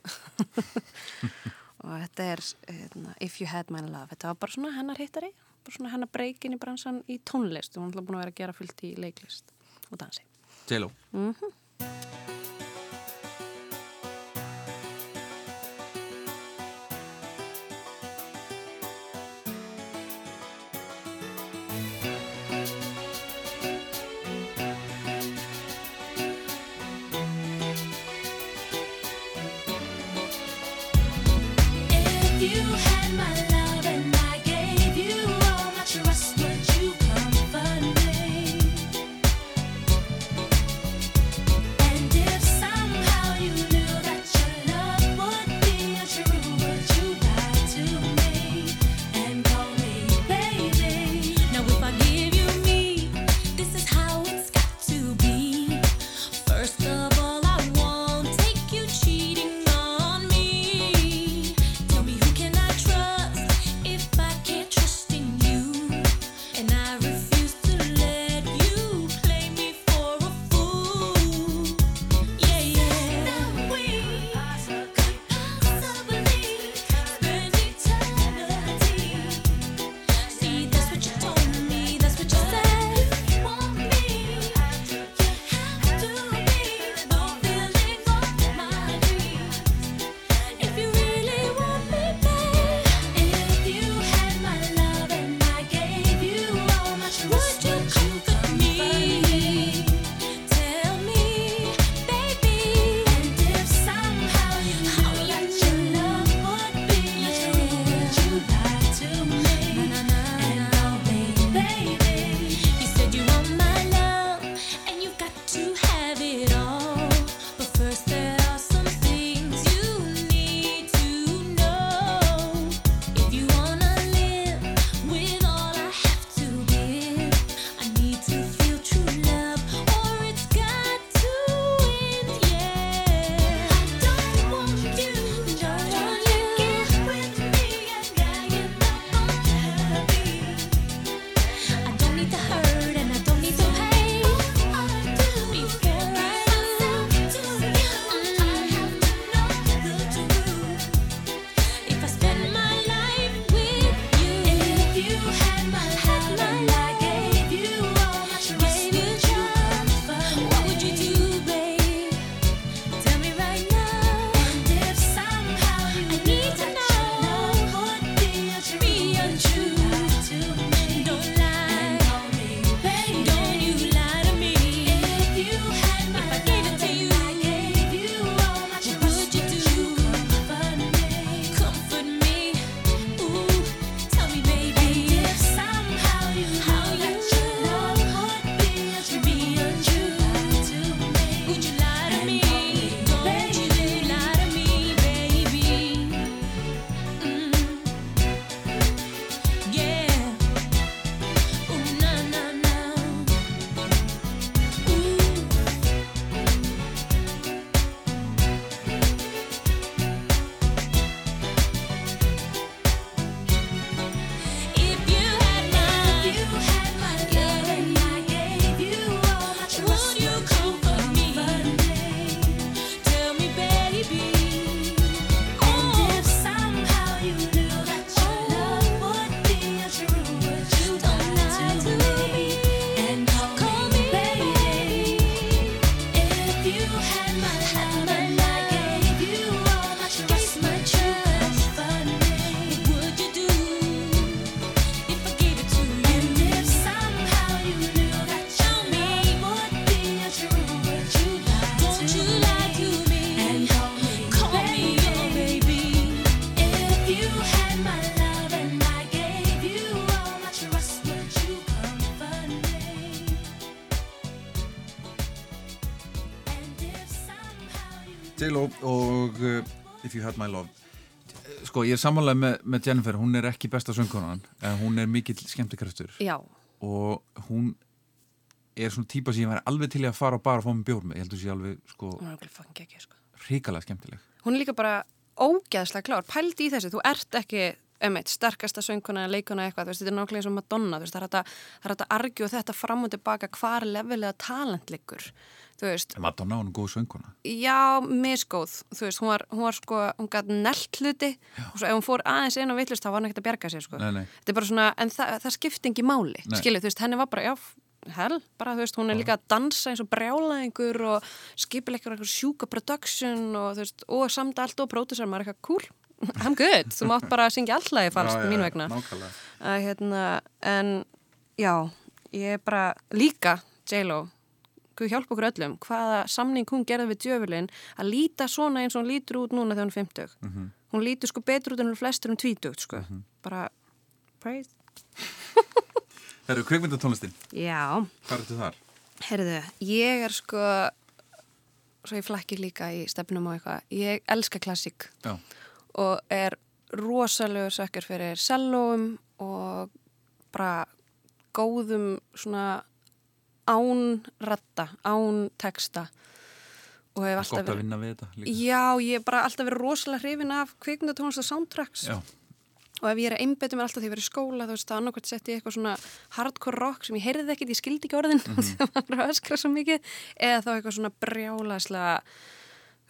S3: og þetta er eitna, If You Had My Love. Þetta var bara svona hennar hittari bara svona hennar breykin í bransan í tónlist. Og hún er búin að vera að gera fullt í leiklist og dansi.
S9: Jello mm -hmm.
S2: Marlow og uh, If You Had My Love. Sko ég er samanlega með, með Jennifer hún er ekki besta söngkonan en hún er mikill skemmtikraftur. Og hún er svona típa sem ég væri alveg til að fara og bara fá með bjórn með, ég held að það sé alveg sko,
S3: ekki, sko.
S2: ríkala skemmtileg.
S3: Hún er líka bara ógæðslega klár, pælt í þessu þú ert ekki Já. Að og að emitt, sterkasta sönguna, leikuna eitthvað, veist, þetta er nákvæmlega eins og Madonna, veist, það er hægt að, að argju þetta fram og tilbaka hvar lefilega talent liggur,
S2: Madonna hún er góð sönguna.
S3: já, misgóð, þú veist, hún var, hún var sko, hún gæti nelt hluti og svo ef hún fór aðeins inn á villust, þá var hann ekkert að bjarga sér, sko.
S2: Nei, nei.
S3: Þetta er bara svona, en það, það skipti ekki máli,
S2: Nei.
S3: skilju, þú veist, henni var bara, já, hell, bara, þú veist, hún er líka að dansa eins og brjálaðingur og skipileikar eitthvað sjúka production og, þú veist, og samt allt og pródusar, maður eitthvað cool, I'm good, þú mátt bara syngja allagi falskt mín vegna að hérna, en já, ég er bara líka J-Lo, Guð hjálpa okkur öllum hvaða samning hún gerði við djöfulinn að líta svona eins og hún lítur út núna þegar hún er 50
S2: Mhm.
S3: hún lítur sko betur út en hún flestur um 20 sko. bara praise
S2: Það eru kveikmyndatónlistin.
S3: já,
S2: Hvað ertu þar?
S3: heyrðu, ég er sko svo ég flækki líka í stefnum og eitthvað, ég elska klassík
S2: Já.
S3: Og er rosalegu sökkar fyrir sellóum og bara góðum svona án ratta, án texta og hef
S2: Gott
S3: alltaf
S2: að vinna við þetta líka.
S3: Já, ég hef bara alltaf verið rosalega hrifin af kvikmyndatónlist og soundtracks
S2: Já.
S3: og ef ég er að einbeta mér alltaf því ég verið í skóla þú veist, það annarkvæmt sett ég eitthvað svona hardcore rock sem ég heyrði ekkit, ég skildi ekki orðin
S2: Mhm.
S3: sem var að öskra svo mikið eða þá eitthvað svona brjálaslega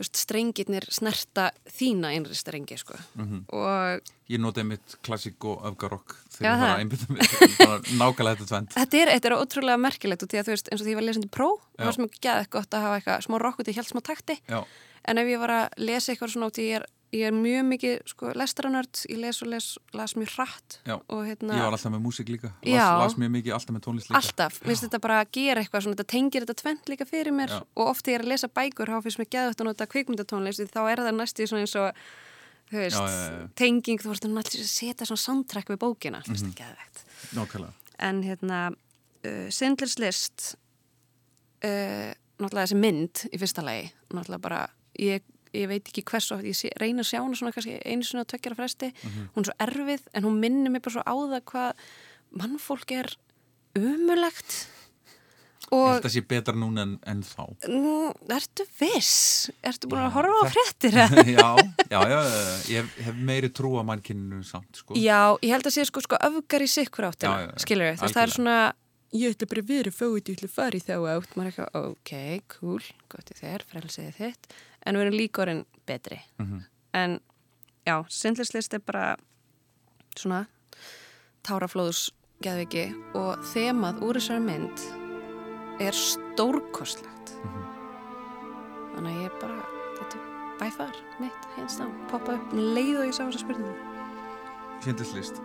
S3: strengirnir snerta þína einri strengi, sko
S2: Mhm.
S3: og
S2: Ég notaði mitt klassík og öfgarokk þegar var
S3: það.
S2: að mig. Bara Nákvæmlega þetta tvend.
S3: Þetta er, þetta er ótrúlega merkilegt og því að þú veist, eins og því ég var lesandi pró það var sem ekki geðið gott að hafa eitthvað smá rock út í hjálp smá takti
S2: Já.
S3: en ef ég var að lesa eitthvað svona út í ég er, ég er mjög mikið sko, lestranörd, ég les og les las mjög hratt og hérna
S2: Ég var alltaf með músík líka. Las,
S3: Já.
S2: las mjög mikið, alltaf með tónlist líka.
S3: alltaf, finnst þetta bara að gera eitthvað svona, þetta tengir þetta tvent líka fyrir mér
S2: Já.
S3: og oft þegar ég er að lesa bækur þá finnst mér geðvægt að nota kvikmyndatónlist þá er það næstu svona eins og þú veist,
S2: Já,
S3: tenging, þú veist, náttúrulega að setja svona soundtrack við bókina, finnst
S2: Mhm.
S3: þetta geðvægt
S2: Nákvæmlega.
S3: en hérna uh, Sindlers List uh, náttúrulega þessi mynd í fyrsta lagi, náttúrulega bara ég, ég veit ekki hvers og ég sé, reyna að sjá hana svona kannski einu á tveggjara fresti
S2: Mhm.
S3: hún er svo erfið en hún minnir mig bara svo á það hvað mannfólk er umulegt
S2: Ég
S3: og
S2: að sé betra núna en, en þá.
S3: nú, ertu viss? Ertu búin að horfa á
S2: þetta-
S3: fréttir?
S2: já, já, já, ég hef, meiri trú á mannkyninu samt, sko.
S3: Já, ég held að sé sko, sko öfgar í sikkur áttina, skilur veist, það er svona ég ætla bara að vera fóið, ég ætla að fara í þá átt maður er eitthvað, ok, cool, gott í þér frelsiði þitt, en við erum líka orðin betri,
S2: Mhm.
S3: en já, sindlislist er bara svona táraflóðus geðviki og þemað úr þessari mynd er stórkostlegt. Þannig að ég bara þetta er bæfar mitt, hins þá poppa upp um leið og ég sá þessa spurningu.
S2: Sýndislist.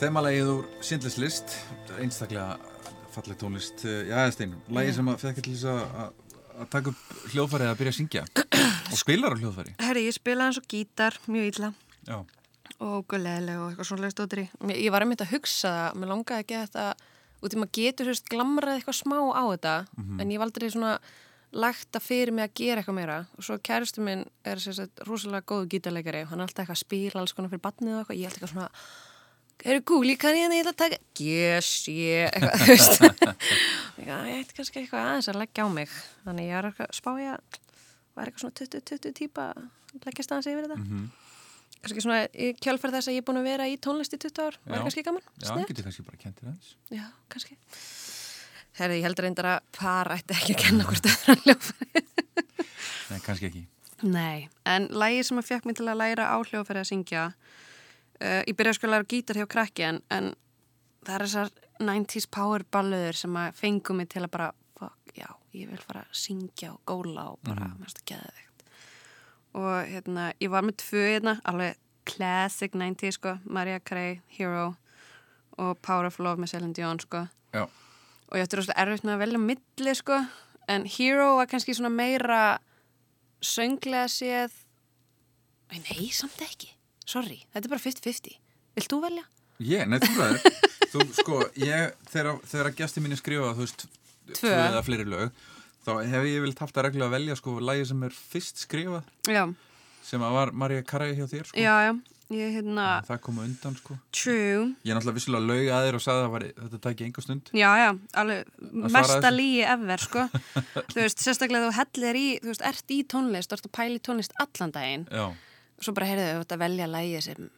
S2: Þemalægið úr Sindlis list, einstaklega falleg tónlist. Já, Stein, lægið sem að fekk til þess að- að að taka upp hljóðfærið að byrja að syngja. Og spilar á hljóðfæri.
S3: Herri, ég spilaði eins og gítar, mjög illa.
S2: Já,
S3: og guðleðileg og eitthvað svona stótri. Ég var einmitt að hugsa það, mér langaði ekki að þetta, út í maður getur veist, glamrað eitthvað smá á þetta, en ég var aldrei svona lagt að fyrir mig að gera eitthvað meira. Og svo kæristu minn er sérstætt rosalega góðu gítarleikari, hann er alltaf eitthvað að spila alls konar fyrir batnið og eitthvað, ég alltaf eitthvað svona eru gúli, kann ég ætla að taka? Yes, ég, eitthvað, þú veist. Ég ætti kannski eitthvað aðeins að leggja á mig. Þannig ég eitthvað að spá ég að var eitthvað svona 20-20 típa að leggjast aðeins yfir þetta. Kannski svona í kjálfærð þess að ég er búin að vera í tónlist í 20 ár, var
S2: Já.
S3: kannski gaman
S2: já, hann getur kannski bara kentir aðeins.
S3: já, kannski. Herði, ég heldur reyndar að par ætti ekki að kenna hvort öðra hljófæri
S2: Nei, kannski ekki.
S3: Nei, en lægi sem að fekk mig til að læra á hljófæri að syngja uh, ég byrjaði að læra á gítar hjá krakki en, en það er þessar 90s power balluður sem að fengu mig til að bara, fuck, já, ég vil fara að syngja og góla og bara, mm. mérstu geðveikt. Og hérna, ég var með tvö hérna, alveg classic 90s sko, Mariah Carey, Hero og Power of Love með Celine Dion sko.
S2: Já,
S3: og ég ætti rosalega erfitt með að velja milli sko, en Hero var kannski svona meira sönglega séð. Nei, samt ekki sorry, þetta er bara 50-50 Vilt þú velja?
S2: ég, nei, þú ræður. þú, sko, ég, þegar, þegar gæsti mínu skrifa, þú veist,
S3: Tvö.
S2: eða fleiri lög, þá hef ég vilt haft að regla að velja, sko, lægið sem er fyrst skrifað,
S3: Já,
S2: sem að var Marja Karagi hjá þér, sko.
S3: já, já ég hérna,
S2: Það kom á undan, sko.
S3: true
S2: Ég er náttúrulega vissulega laug að þér og sagði að það var, þetta tæki enga stund.
S3: Já, já, alveg mesta líi ever, sko Þú veist, sérstaklega þú hellir í, þú veist, ert í tónlist, ert að pæla í tónlist allan daginn
S2: Já,
S3: Svo bara heyrðu þau að velja lægi sem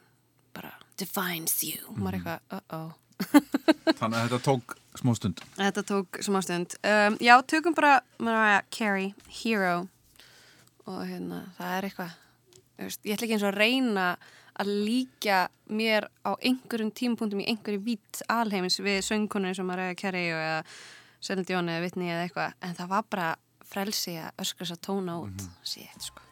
S3: bara defines you
S2: Mhm.
S3: Maður eitthvað, uh-oh
S2: þannig að þetta tók smá stund.
S3: Þetta tók smá stund. Um, já, tökum bara Mariah Carey, Hero og hérna, það er eitthvað ég ætla ekki eins og að reyna að líka mér á einhverjum tímapunktum í einhverju vít alheimins við söngkonur eins og Mariah Carey og eða Celine Dion eða Whitney eða eitthvað en það var bara frelsi að öskra þess að tóna út mm -hmm. sétt sko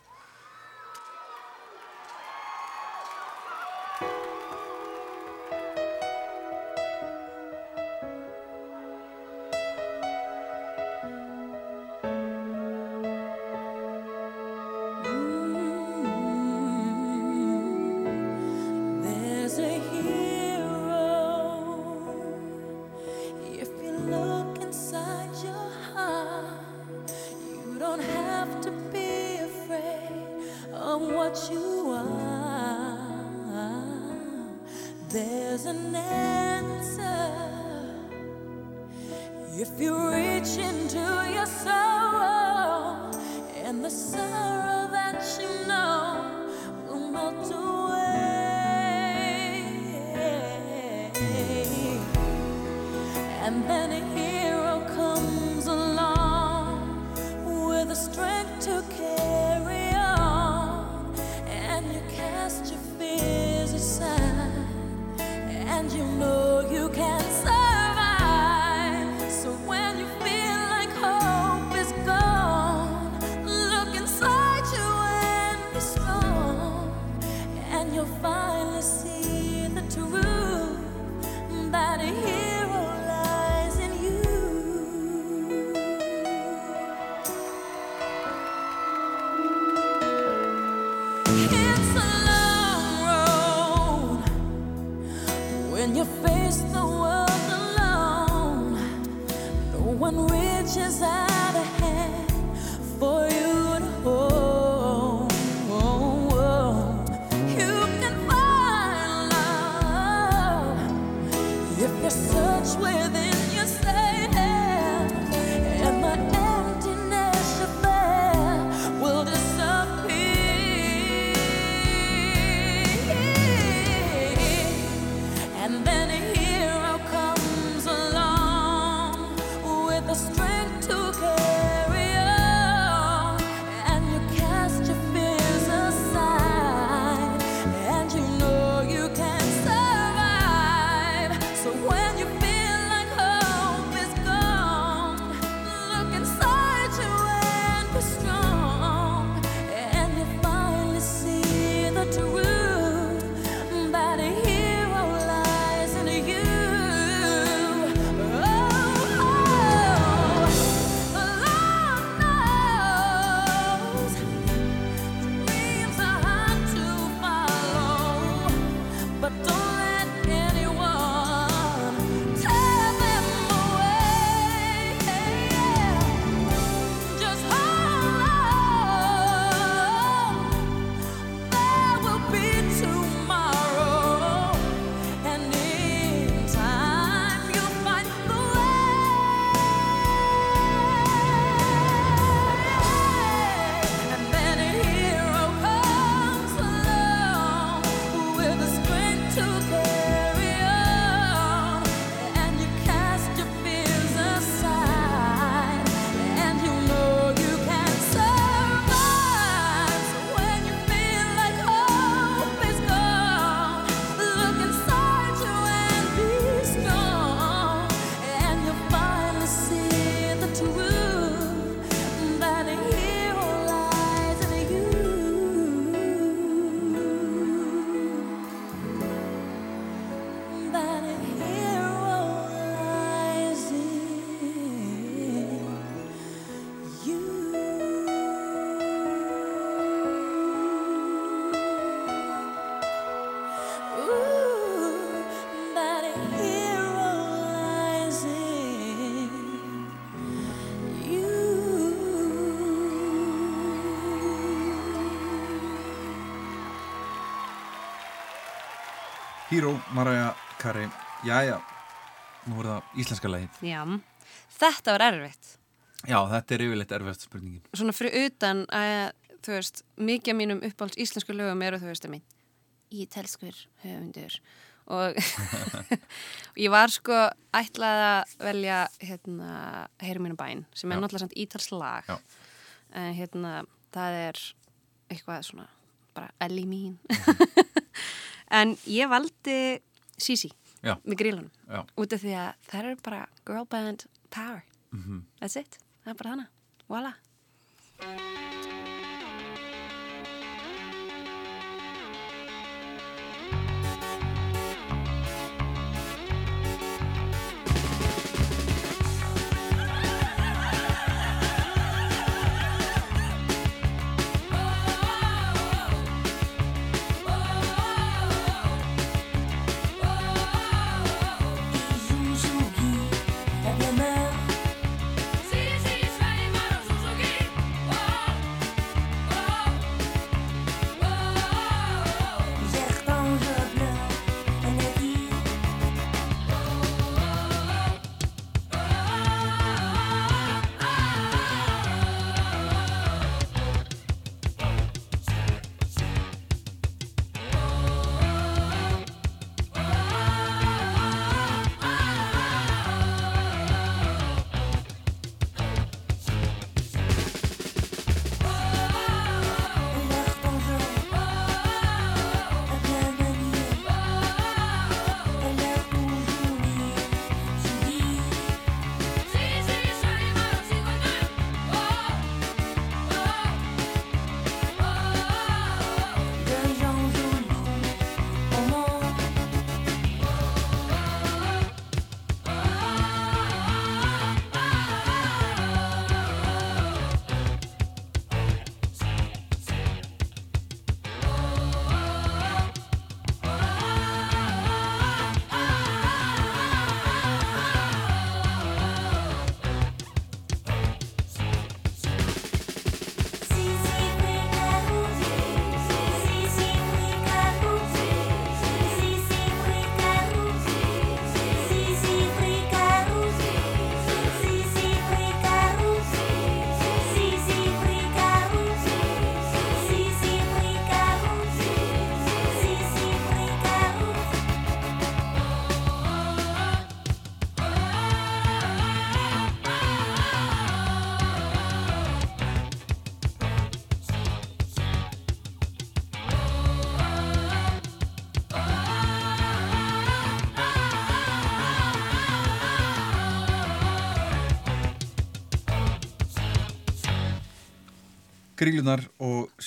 S9: Hero,
S2: Mariah Carey Jæja, nú er það íslenska lagið
S3: Já, þetta var erfitt.
S2: Já, þetta er yfirleitt erfiðast spurningin
S3: Svona fyrir utan að, þú veist, mikið af mínum uppáhalds íslensku lögum eru, þú veist, að minn, ítelskur höfundur. Og ég var sko ætlaði að velja, hérna, heyrum mínu bæn, sem er
S2: Já.
S3: náttúrulega samt ítalslag.
S2: Já.
S3: En hérna, það er eitthvað svona, bara elli mín. en ég valdi Sisi
S2: Já.
S3: með grílunum. Út af því að það eru bara girl band power. That's it, það er bara hana voila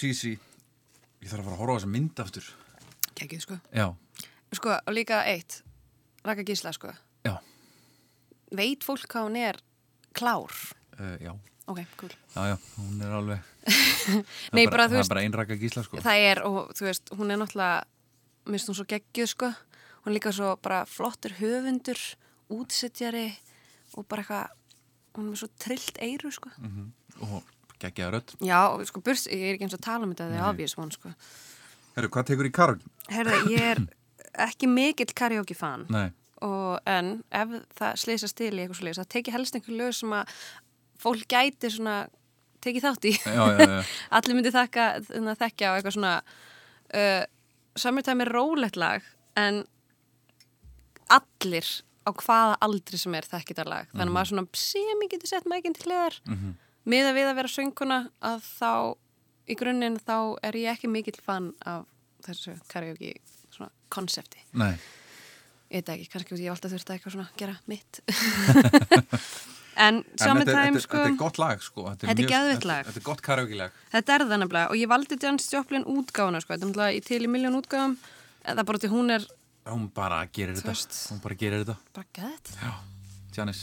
S2: og Sisi Ég þarf að fara að horfa á þessa mynd aftur
S3: Kekið, sko.
S2: Já,
S3: Sko, og líka eitt, Raka Gísla, sko.
S2: já,
S3: Veit fólk hvað hún er klár?
S2: uh, já
S3: Ok, cool.
S2: Já, já, hún er alveg Það
S3: Nei,
S2: er
S3: bara, þú
S2: Það
S3: veist-
S2: er bara einraka gísla sko
S3: Það er, og þú veist, hún er náttúrulega, minnst hún svo geggjuð, sko. Hún er líka svo bara flottur höfundur, útsettjari og bara eitthvað, hún er svo trillt eyru, sko.
S2: Og geggjaða rödd
S3: Já, sko, burs, ég er ekki eins og að tala um þetta, það er obvious one, sko.
S2: Herru, hvað tekur í karg?
S3: Herða, ég er ekki mikill karaoke fan
S2: Nei,
S3: og en ef það sleysast til í eitthvað svo leys, það teki helst einhver lög sem að fólk gæti svona tekið þátt í.
S2: já, já, já
S3: Allir myndi þakka, þekkja á eitthvað svona uh, er rólegt lag en allir á hvaða aldri sem er þekkið það lag. Þannig að maður svona sem ég getur sett mækinn til hliðar
S2: Mhm.
S3: Miða við að vera sönguna að þá í grunninn þá er ég ekki mikill fan af þessu karaoke svona konsepti.
S2: Nei,
S3: Ég veit ekki, kannski ég hef alltaf þurft að eitthvað svona gera mitt. en summertime
S2: þetta,
S3: sko,
S2: þetta er gott lag sko Þetta
S3: er
S2: þetta-
S3: lag.
S2: Þetta er gott karaoke lag
S3: þetta er það nefnilega og ég valdi Janis Joplin útgáfuna sko, þetta er náttúrulega í til í miljón útgáfum en það er bara til hún er
S2: Hún bara gerir þetta. Hún bara gerir þetta
S3: bara gæðt.
S2: Já, Janis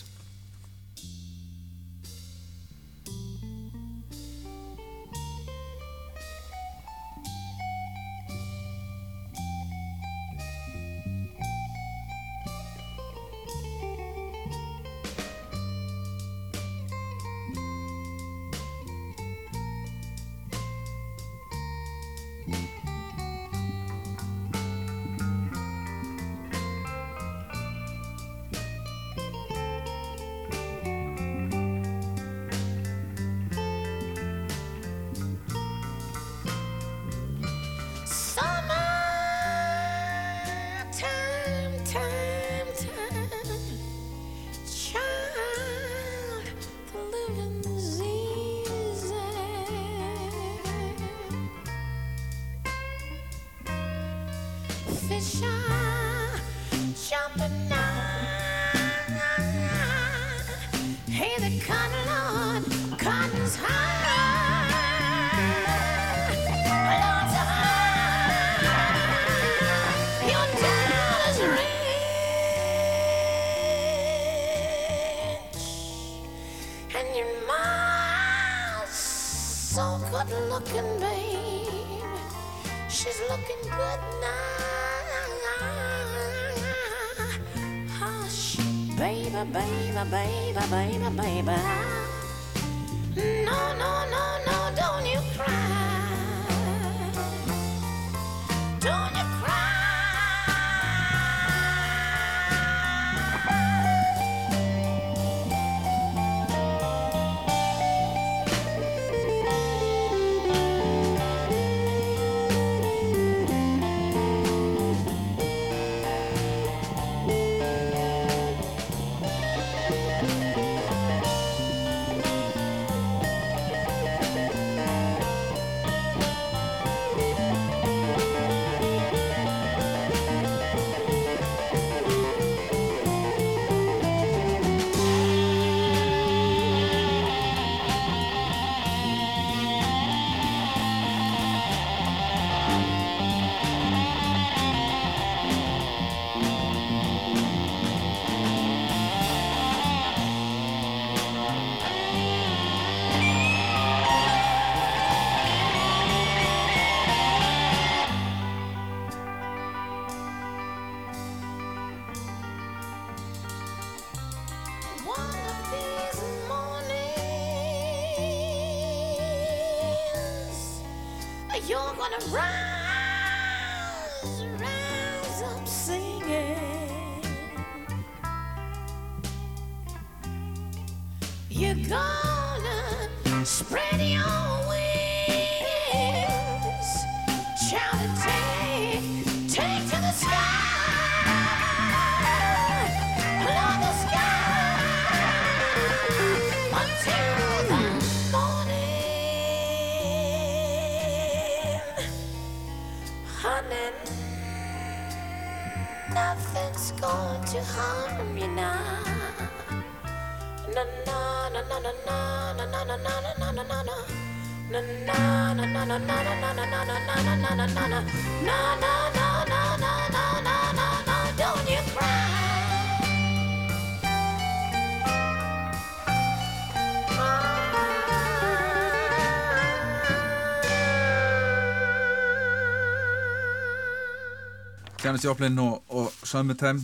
S2: Janis Joplin og, og Summertime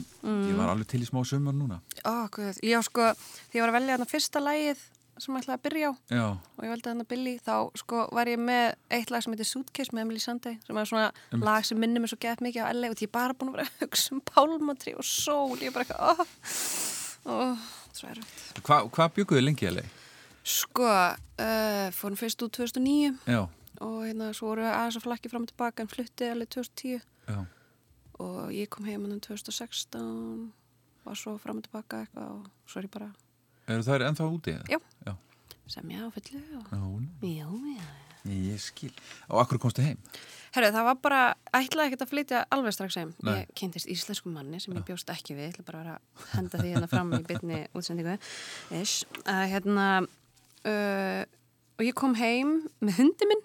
S2: Var alveg til í smá sumar núna.
S3: Ó, guð, já sko, því ég var að velja þarna fyrsta lægið sem ég ætlaði að byrja á
S2: Já,
S3: og ég veldi þarna Billy, þá sko var ég með eitt lag sem heitir Suitcase með Emily Sunday sem er svona lag sem minnir mig svo gett mikið á LA og því ég er bara búin að vera að hugsa um pálmatri og sól, ég er bara eitthvað oh, oh, svo er það
S2: Hva, hvað bygguðu lengi að leið?
S3: Sko, uh, fórum fyrst út 2009
S2: Já,
S3: og hérna svo voru aðeins að flakki fram og tilbaka en flutti alveg 2010
S2: já,
S3: og ég kom heim hann 2016 var svo fram og tilbaka eitthvað og svo er ég bara
S2: eru þær ennþá úti?
S3: Já.
S2: Já,
S3: sem ég á fullu og...
S2: já,
S3: Já,
S2: ég skil Og akkur komstu heim?
S3: Herru, það var bara, ætlaði ekkert að flytja alveg strax heim.
S2: Nei.
S3: Ég kynntist íslensku manni sem ég bjóst ekki við, ég ætla bara að að henda því hérna fram í bytni útsendingu. Ish. Að hérna, uh, og ég kom heim með hundi minn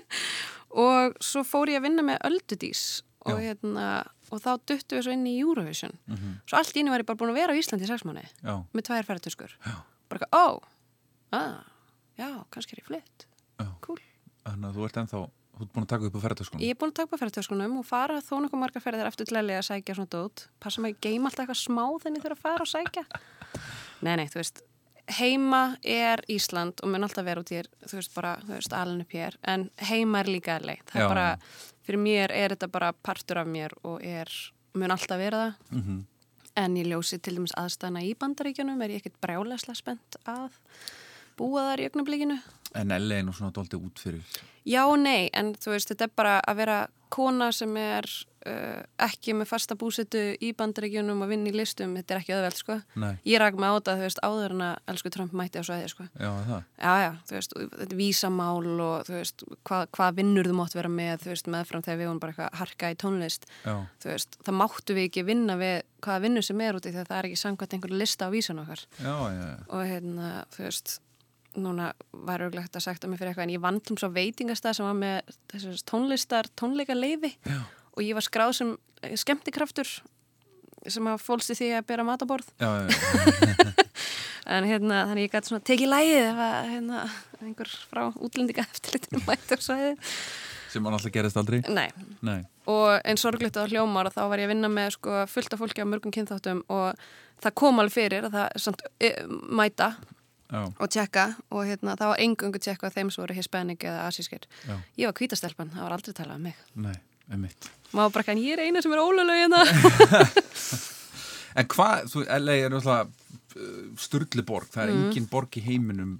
S3: og svo fór ég að vinna með öldudís og hérna, og þá duttu við svo inn í Eurovision. Svo allt í einu var ég bara búin að vera á Íslandi í sex mánu
S2: Já,
S3: með tvær ferðartuskur.
S2: Já.
S3: Bara eitthvað, ó, ah, já, kannski er ég flytt. Cool.
S2: Þannig að þú ert ennþá, þú ert búin að taka upp á ferðartöskunum
S3: Ég er búin að taka upp á ferðartöskunum og fara þó nokkuð margar ferðir eftir til að sækja svona dót. Passa mig að geima alltaf eitthvað smá þenni þegar að fara og sækja. Nei, nei, þú veist, heima er Ísland og mun alltaf vera út í, þú veist, bara, þú veist, alin upp hér, en heima er líka leið. Það
S2: Já,
S3: er bara, fyrir mér er þetta bara partur af mér og er, mun alltaf vera það.
S2: Mhm.
S3: En ég ljósi til dæmis aðstæðna í bandaríkjunum er ég ekkert brjálæslega spennt að búa þar í augnablikinu
S2: En LA er nú svona dóltið út fyrir.
S3: Já og nei, en þú veist, þetta er bara að vera kona sem er uh, ekki með fasta búsetu í bandaríkjunum og vinna í listum, þetta er ekki öðveld, sko.
S2: Nei,
S3: Ég rak mig á þetta, þú veist, áður en að elsku Trump mætti á svæði, sko.
S2: já, það.
S3: Já, já, þú veist, þetta er vísamál og þú veist, hvað, hvað vinnur þú mátt vera með, þú veist, meðfram þegar við vorum bara eitthvað að harka í tónlist,
S2: Já,
S3: þú veist, það máttu við ekki vinna við hvaða vinnu sem er úti þegar það er ekki samkvæmt einhver lista á vísan okkar
S2: já, já, já.
S3: og hérna, núna var auðvitað að sagt að mér fyrir eitthvað en ég vandlum svo veitingastað sem var með þessar tónlistar, tónleika leifi og ég var skráð sem eh, skemmtikraftur sem að fólst í því að bera mataborð
S2: Já, já, já.
S3: en hérna, þannig ég gæti svona tekið lægið ef að hérna, einhver frá útlendinga eftirlitinu mætti á svæði
S2: Sem hann alltaf gerist aldrei.
S3: Nei,
S2: Nei.
S3: og eins sorglegt á hljómar þá var ég að vinna með sko, fullt af fólki á mörgum kynþáttum og það kom alveg fyrir að það samt, e, mæta
S2: Já,
S3: og tjekka og hérna, það var engungu tjekka þeim sem voru hispanic eða asískir. Ég var hvítastelpan, það var aldrei talað um mig.
S2: Nei, einmitt.
S3: maður bara kann, ég er eina sem er ólölu hérna.
S2: En hvað, þú, LA er náttúrulega uh, sturli borg, það er
S3: Mm.
S2: engin borg í heiminum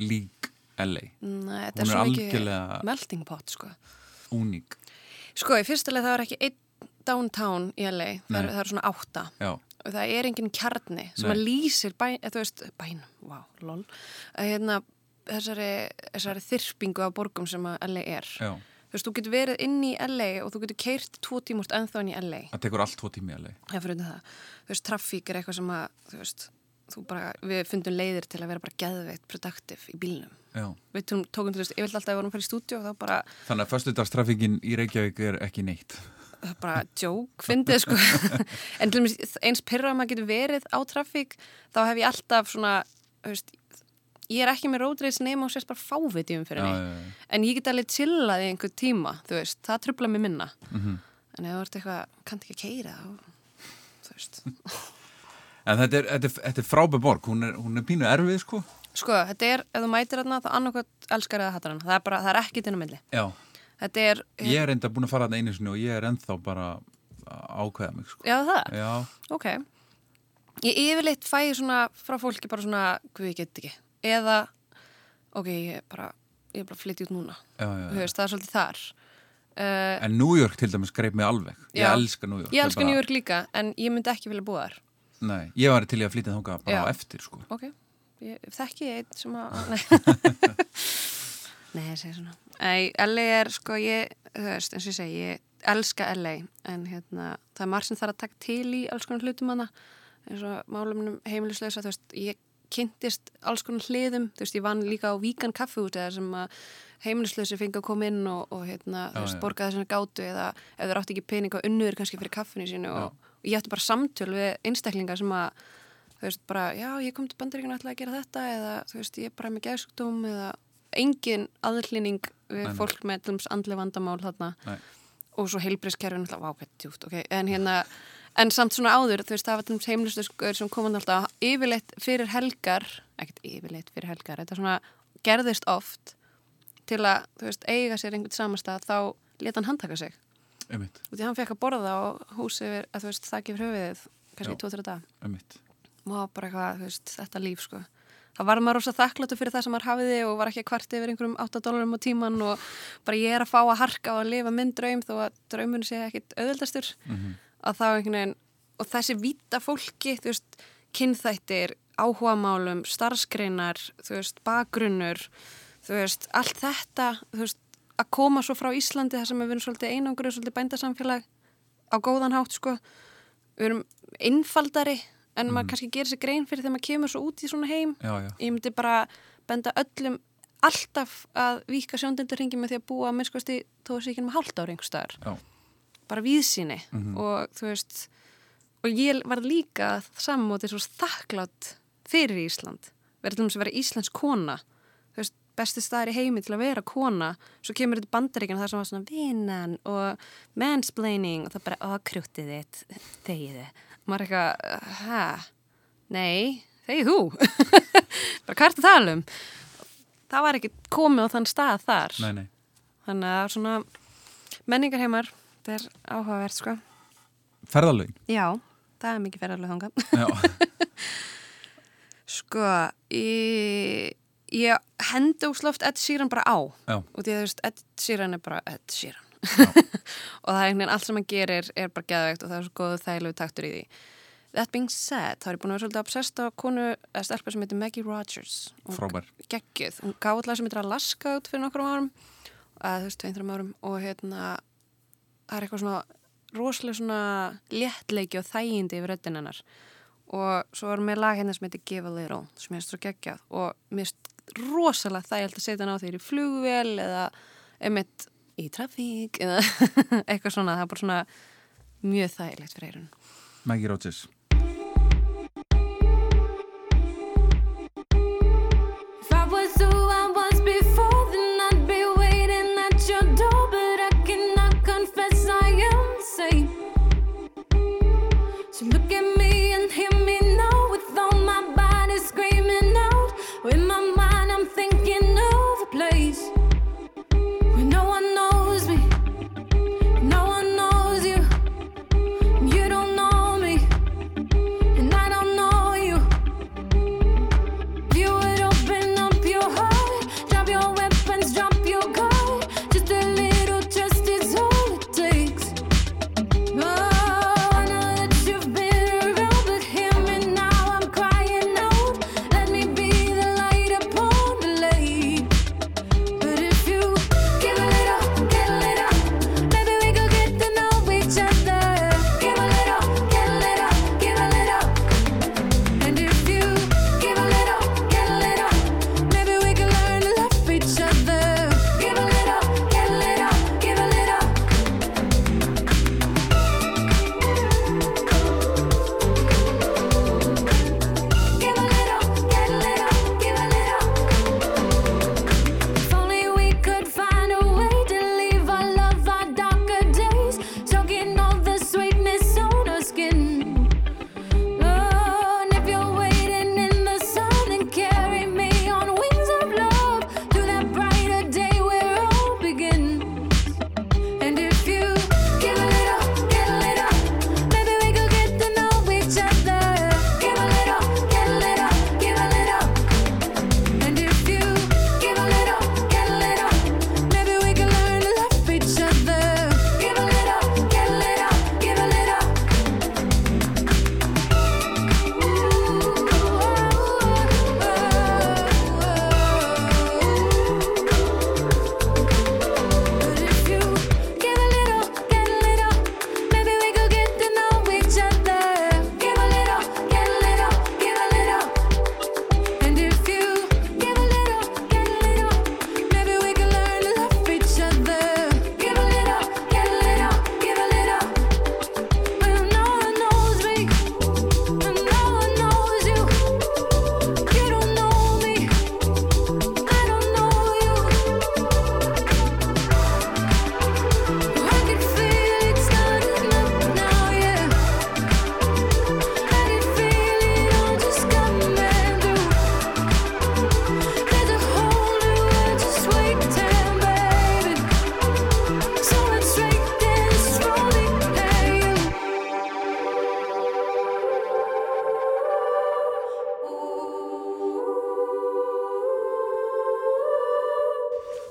S2: lík LA,
S3: Nei, þetta er svo mikið
S2: algjörlega-
S3: melting pot sko.
S2: úník.
S3: sko, í fyrsta leið það var ekki einn downtown í LA, það það er svona átta.
S2: Já,
S3: og það er engin kjarni sem
S2: Nei.
S3: að lýsir bæn, eða þú veist, bæn, wow, lol að hérna, þessari, þessari þyrpingu af borgum sem að LA er
S2: já,
S3: þú veist, þú getur verið inn í LA og þú getur keirt tvo tímúrt ennþá inn í LA
S2: það tekur allt tvo tími í LA.
S3: Fyrir það. Þú veist, traffík er eitthvað sem að, þú veist, þú bara, við fundum leiðir til að vera bara geðveitt productive í bílnum.
S2: Já.
S3: Við tókum, þú veist, ég vil alltaf að við vorum að fara í stúdíu og þá bara,
S2: Þannig að föstudagstrafikkin í Reykjavík er ekki neitt.
S3: Það bara joke, fyndið, sko. en eins pyrra maður getur verið á traffík, þá hef ég alltaf svona, veist, ég er ekki með road race nema og sérst bara fávitjum fyrir
S2: Já,
S3: henni. En ég get alveg chillað í einhver tíma, þú veist, það trubla mig minna.
S2: Mhm.
S3: En ef þú ert eitthvað, kannt ekki að keira, þá, þú veist.
S2: En þetta er, þetta er, þetta er frábæð borg, hún er, hún er pínu erfið, sko.
S3: Sko, þetta er, ef þú mætir þarna, þá annarkvæmt elskar eða hattar hann. Það er bara, það er ekkit inn á milli.
S2: Já.
S3: Þetta er,
S2: Ég er enda búin að fara þarna einu sinni og ég er ennþá bara ákveða mig, sko.
S3: já það,
S2: Já,
S3: ok. Ég yfirleitt fæ svona frá fólki bara svona, hvað ég get ekki. Eða, ok, ég er bara, ég er bara flytja út núna.
S2: já, já.
S3: Þú
S2: já.
S3: veist, það er svolítið þar. Uh,
S2: En New York til dæmis greip mig alveg. Ég
S3: Já.
S2: elska New York.
S3: ég elskar
S2: bara-
S3: New York líka, en ég myndi ekki vilja búa þar.
S2: Nei, ég var til í að flytja þóka bara á eftir, sko.
S3: Ok, ég þekki einn sem að, nei. ég segi svona. Ei, LA er, sko, ég, þú veist, eins og ég segi, ég elska LA, en hérna, það er marg sem þarf að taka til í alls konar hlutum hana, eins og málumnum heimilislösa, þú veist, ég kynntist alls konar hliðum, þú veist, ég vann líka á víkan kaffi út eða sem að heimilislösi fengi að koma inn og, og hérna, þú
S2: Já,
S3: veist,
S2: já.
S3: borga þessana gátu eða ef þeir átti ekki pening og unnuður kannski fyrir kaffinu sínu og, og ég ætti bara samtöl við einstaklingar sem að þú veist, bara, já, ég kom til bandaríkjana ætla að gera þetta eða, þú veist, ég er bara með geðsugdóm eða engin aðlýning við
S2: Nei,
S3: fólk með tlums andli vandamál þarna
S2: Nei.
S3: og svo heilbrískerfin alltaf, vá, hvað djúft, ok, en hérna en samt svona áður, þú veist, það var tlums heimlistöskur sem koman alltaf yfirleitt fyrir helgar, ekkert yfirleitt fyrir helgar, þetta svona gerðist oft til að, þú veist, eiga sér einhvern samastað, þá leta hann handtaka sig
S2: Einmitt,
S3: og því hann fekk að borða og húsi að þú veist, þakki fyrir höfuðið kannski
S2: Já.
S3: tvo-þrjá dag
S2: einmitt.
S3: og það bara eitthvað, þú veist, þetta líf sko. Það var maður rosa þakkláttu fyrir það sem maður hafiði og var ekki að kvarti yfir einhverjum 8 dólarum á tíman og bara ég er að fá að harka og að lifa minn draum þó að draumun sé ekkit auðveldastur
S2: Mhm.
S3: að þá einhvern veginn og þessi vita fólki, þú veist kynþættir, áhugamálum starfskreinar, þú veist bakgrunnur, þú veist allt þetta, þú veist að koma svo frá Íslandi þar sem við erum svolítið einangur svolítið bændasamfélag á góðan hátt sko við erum einfaldari en maður kannski gerir sér grein fyrir þegar maður kemur svo út í svona heim.
S2: Já, já,
S3: ég myndi bara benda öllum alltaf að vika sjóndendurringi með því að búa að minnskosti þó að sé ekki um hálft ári einhver staðar.
S2: Já,
S3: bara víðsýni. Og þú veist og ég var líka sammóti svo þakklátt fyrir Ísland. Verður til dæmis að vera Íslands kona. Veist, besti staðar í heimi til að vera kona. Svo kemur þetta bandaríkjan það sem var svona vinan og mansplaining og það bara, ó, krútið þitt þegiði, maður er eitthvað hæ, nei þegið þú? Bara hvað ertu að tala um? Það var ekki komið á þann stað þar.
S2: Nei, nei.
S3: þannig að svona menningarheimar, þetta er áhugavert sko.
S2: Ferðalögin,
S3: Já, það er mikið ferðarlega þangað.
S2: já,
S3: Sko, ég hendi úr sloft Ed Sheeran bara á.
S13: Já.
S3: og því að þú veist, Ed Sheeran er bara Ed Sheeran og það er einhvern veginn allt sem hann gerir er bara geðveikt og það er svo góðu þægilegu taktur í því. That being said, þá er ég búin að vera svolítið obsessed á konu eða stelpa sem heitir Maggie Rogers. Og
S13: Frábær.
S3: geggjuð, hún gaf alltaf sem heitir Alaska út fyrir nokkrum árum að þú veist, tveim, þreim árum og hérna það er eitthvað svona rosalega svona léttleiki og þægindi yfir röddinn hennar. Og svo var með lag hérna sem heitir Give a Little sem ég er svo geggjað. Og mér finnst rosalega þægild að setja hann á þeir í flugvél eða einmitt í trafík eða eitthvað svona, það er bara svona mjög þægilegt fyrir eirun
S13: Maggie Rogers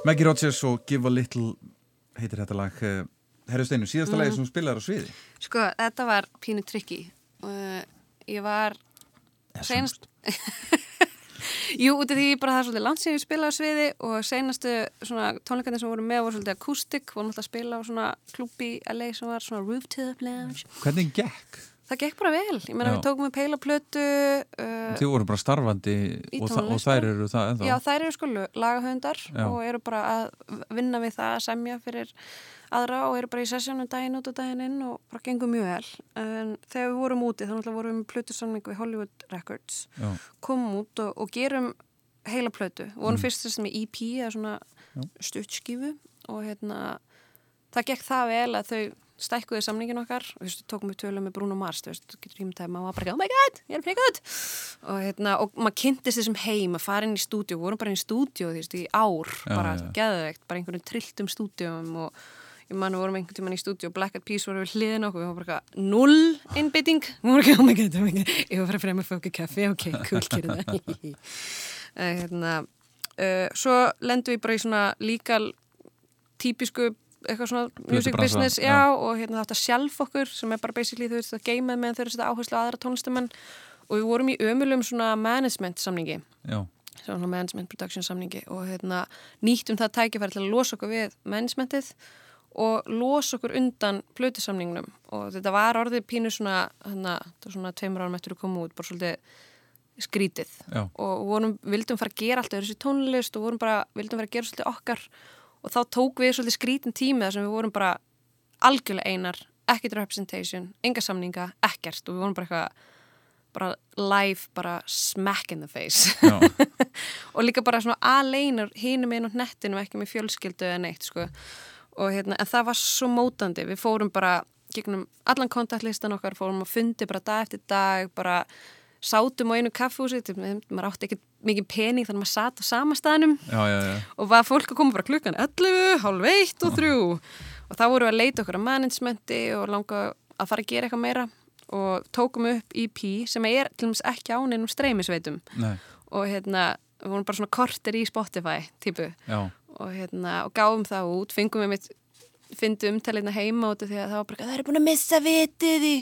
S13: Maggie Rogers og Give a Little heitir þetta lag. Eh, Herru Steinu, síðasta lagi sem þú spilaðar á sviði?
S3: Sko, þetta var pínu trikki uh, Ég var senast Jú, út af því bara það er svolítið sem ég spilaði á sviði og senastu svona tónleikarnir sem voru með voru svolítið akústik, voru náttúrulega að spila á svona klúbi LA sem var svona rooftop lounge.
S13: Hvernig gekk?
S3: Það gekk bara vel, ég meina við tókum við peila plötu uh,
S13: Þið voru bara starfandi og, þa og þær
S3: já.
S13: eru það ennþá
S3: Já, þær eru sko lagahöndar og eru bara að vinna við það að semja fyrir aðra og eru bara í sessjónum daginn út og daginn inn og bara gengur mjög vel. En þegar við vorum úti, þannig að vorum við plötusamning við Hollywood Records,
S13: Já.
S3: komum út og, og gerum heila plötu. Vorum
S13: Mm.
S3: fyrst þess með EP eða svona stuttskífu og hérna, það gekk það vel að þau stækkuði samningin okkar og þú veist, tókum við tölum með Bruno Mars þú veist, þú getur ímyndað að maður var bara ekki, oh my god, ég er good og, hérna, og maður kynntist þessum heim að fara inn í stúdíu, við vorum bara inn í stúdíu þú veist, í ár,
S13: Já,
S3: bara
S13: já.
S3: geðveikt bara einhvern trilltum stúdíum og ég man við vorum einhvern tímann í stúdíu og Black Eyed Peas voru við hliðin okkur, við vorum bara eitthvað null innbytting, við vorum ekki, oh my god, oh my god. Ég var bara fókið Eh, hérna, svo lendum við bara í svona líkal típisku eitthvað svona music business já,
S2: já.
S3: og hérna þetta sjálf okkur sem er bara basically þú veist að geimað meðan þau að setja áherslu á aðra tónlistamenn. Og við vorum í ömulum svona management samningi.
S2: Já,
S3: svona management production samningi. Og hérna, nýttum það tækifæri til að losa okkur við managementið og losa okkur undan plötusamningnum. Og þetta var orðið pínu svona, hérna, það var svona tveimur árum eftir að koma út, bara svolítið skrítið. Og vorum, vildum fara að gera alltaf þessi tónlist og vorum bara, vildum fara að gera svolítið okkar og þá tók við svolítið skrítin tími þar sem við vorum bara algjörlega einar, ekkert representation, enga samninga, ekkert. Og við vorum bara eitthvað bara live, bara smack in the face. Og líka bara svona aleinar hinum einn og nettinu ekki með fjölskyldu eða neitt sko. og hérna, en það var svo mótandi. Við fórum bara gegnum allan kontaktlistan okkar, fórum að fundi bara dag eftir dag, bara sátum á einu kaffhúsi, maður átti ekki mikið pening þannig að maður satt á sama staðnum.
S2: Já, já, já.
S3: og var fólk að koma bara klukkan 11, hálf 1 og 3 og þá vorum við að leita okkur að managementi og langa að fara að gera eitthvað meira. Og tókum upp EP sem er til dæmis ekki án einum streymisveitum.
S2: Nei,
S3: og hérna, við vorum bara svona korter í Spotify típu. Og hérna, og gáum það út, fengum við mitt fyndi umtalina heima út af því að það var bara, það er búin að missa vitið í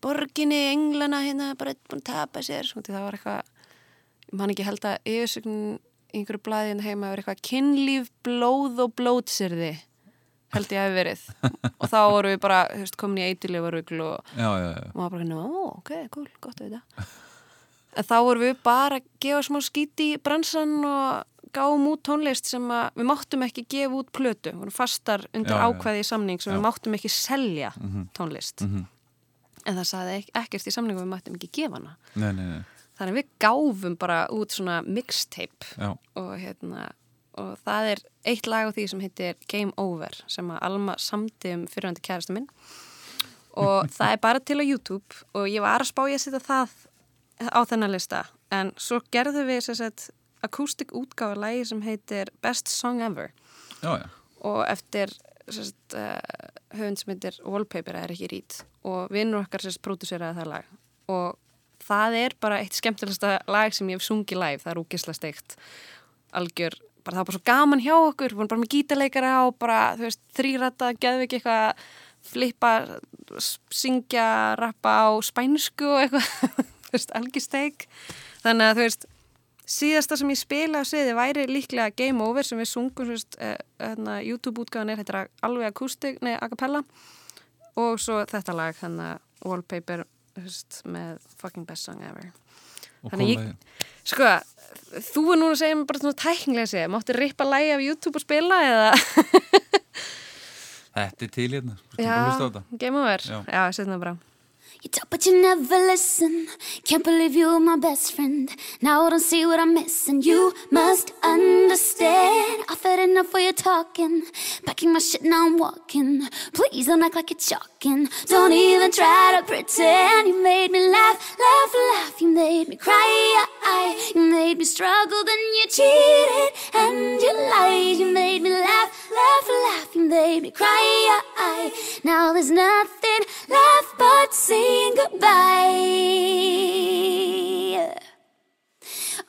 S3: borginni, englana hérna, bara búin að tapa sér. Og það var eitthvað, ég man ekki held að yfirsögn í einhverju blaði hérna heima var eitthvað kynlíf, blóð og blótsirði held ég að verið. Og þá vorum við bara, þú veist, komin í eitilífarugl og maður bara, no, ok, cool, gott að þetta en þá vorum við bara að gefa smá skíti í bransan og gáum út tónlist sem að við máttum ekki gefa út plötu, við vorum fastar undir
S2: Já,
S3: ákvæði í samning sem
S2: Já.
S3: við máttum ekki selja tónlist.
S2: Mhm.
S3: en það saði ek ekkert í samningu við máttum ekki gefa hana.
S2: Nei, nei, nei,
S3: þannig við gáfum bara út svona mixtape og hérna og það er eitt lag á því sem heitir Game Over sem að Alma samdi um fyrirhandi kærastu minn. Og það er bara til á YouTube og ég var að spá ég að setja það á þennan lista. En svo gerðum við sagt akústik útgáfa lagi sem heitir Best Song Ever.
S2: Já, já.
S3: og eftir sagt, uh, höfund sem heitir Wallpaper er ekki rít og vinnur okkar sem pródúseraði það lag. Og það er bara eitt skemmtilegsta lag sem ég hef sungið live, það er úkisla steikt. Algjör, bara það var bara svo gaman hjá okkur, við vorum bara með gítarleikara og bara, þú veist, þrýrata, geðum ekki eitthvað flippa, syngja, rappa á spænsku og eitthvað, þú veist, algjör steik. Þannig að þú veist síðasta sem ég spila á sviði væri líklega Game Over sem við sungum eh, hérna, YouTube-útgáðan er þetta alveg akústik, nei, a cappella og svo þetta lag að Wallpaper veist, með fucking best song ever
S2: Og
S3: Þannig ég-
S2: komlega-
S3: Sko, þú er núna að segja mér bara svona tæknilega að segja, máttu rippa lægi af YouTube og spila eða?
S2: Þetta er til hérna.
S3: Game Over,
S2: Já.
S3: já, setna bara
S11: You talk, but you never listen. Can't believe you're my best friend. Now I don't see what I'm missing. You must understand. I've had enough for your talking. Packing my shit, now I'm walking. Please don't act like you're Don't even try to pretend. You made me laugh, laugh, laugh. You made me cry. You made me struggle, then you cheated and you lied. You made me laugh, laugh, laugh. You made me cry. Now there's nothing left but saying goodbye.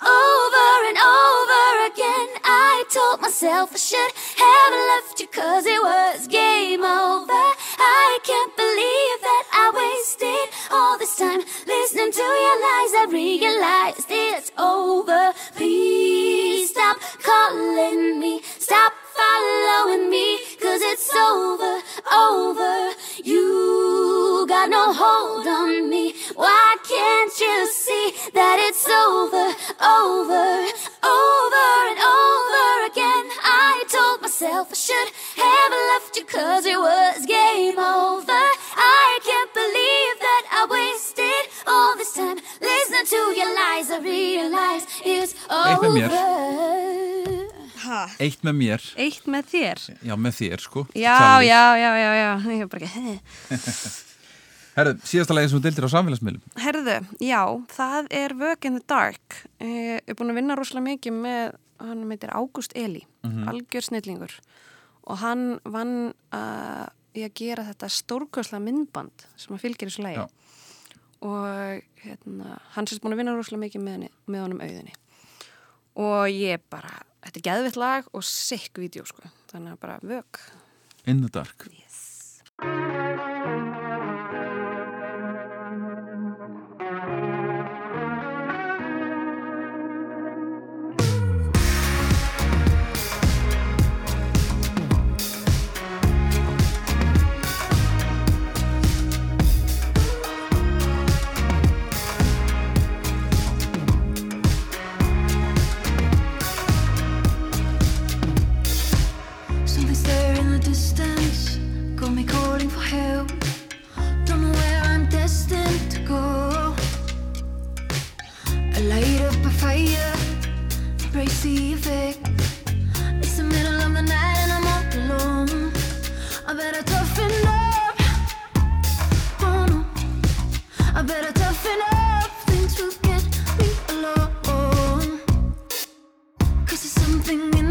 S11: Over and over again, I told myself I should have left you cause it was game over. I can't believe that I wasted all this time listening to your lies. I realized it's over. Please stop calling me, stop following me, cause it's over, over. You got no hold on me. Why can't you see that it's over, over, over and over again? I told myself I should have left you cause it was game over. I can't believe that I wasted all this time listening to your lies. I realize it's over.
S3: Ha.
S2: Eitt með mér,
S3: Eitt með þér
S2: já með þér sko
S3: Já,
S2: Charlie.
S3: já, já, já, já Ég er bara ekki,
S2: Herðu, síðasta lagi sem þú deildir á samfélagsmiðlum
S3: Herðu, já, það er Work in the Dark. Ég er búin að vinna rosalega mikið með, hann meitir Ágúst Eli, algjör snillingur. Og hann vann uh, í að gera þetta stórkosla myndband sem að fylgir þessu lagi.
S2: Já.
S3: Og hérna, hann sést búin að vinna rosalega mikið með, með honum auðinni. Og ég bara þetta er geðvitt lag og sikk vídeo sko, þannig að bara vök.
S2: In the Dark.
S13: Something's I better toughen up. Things will get me alone. Cause there's something in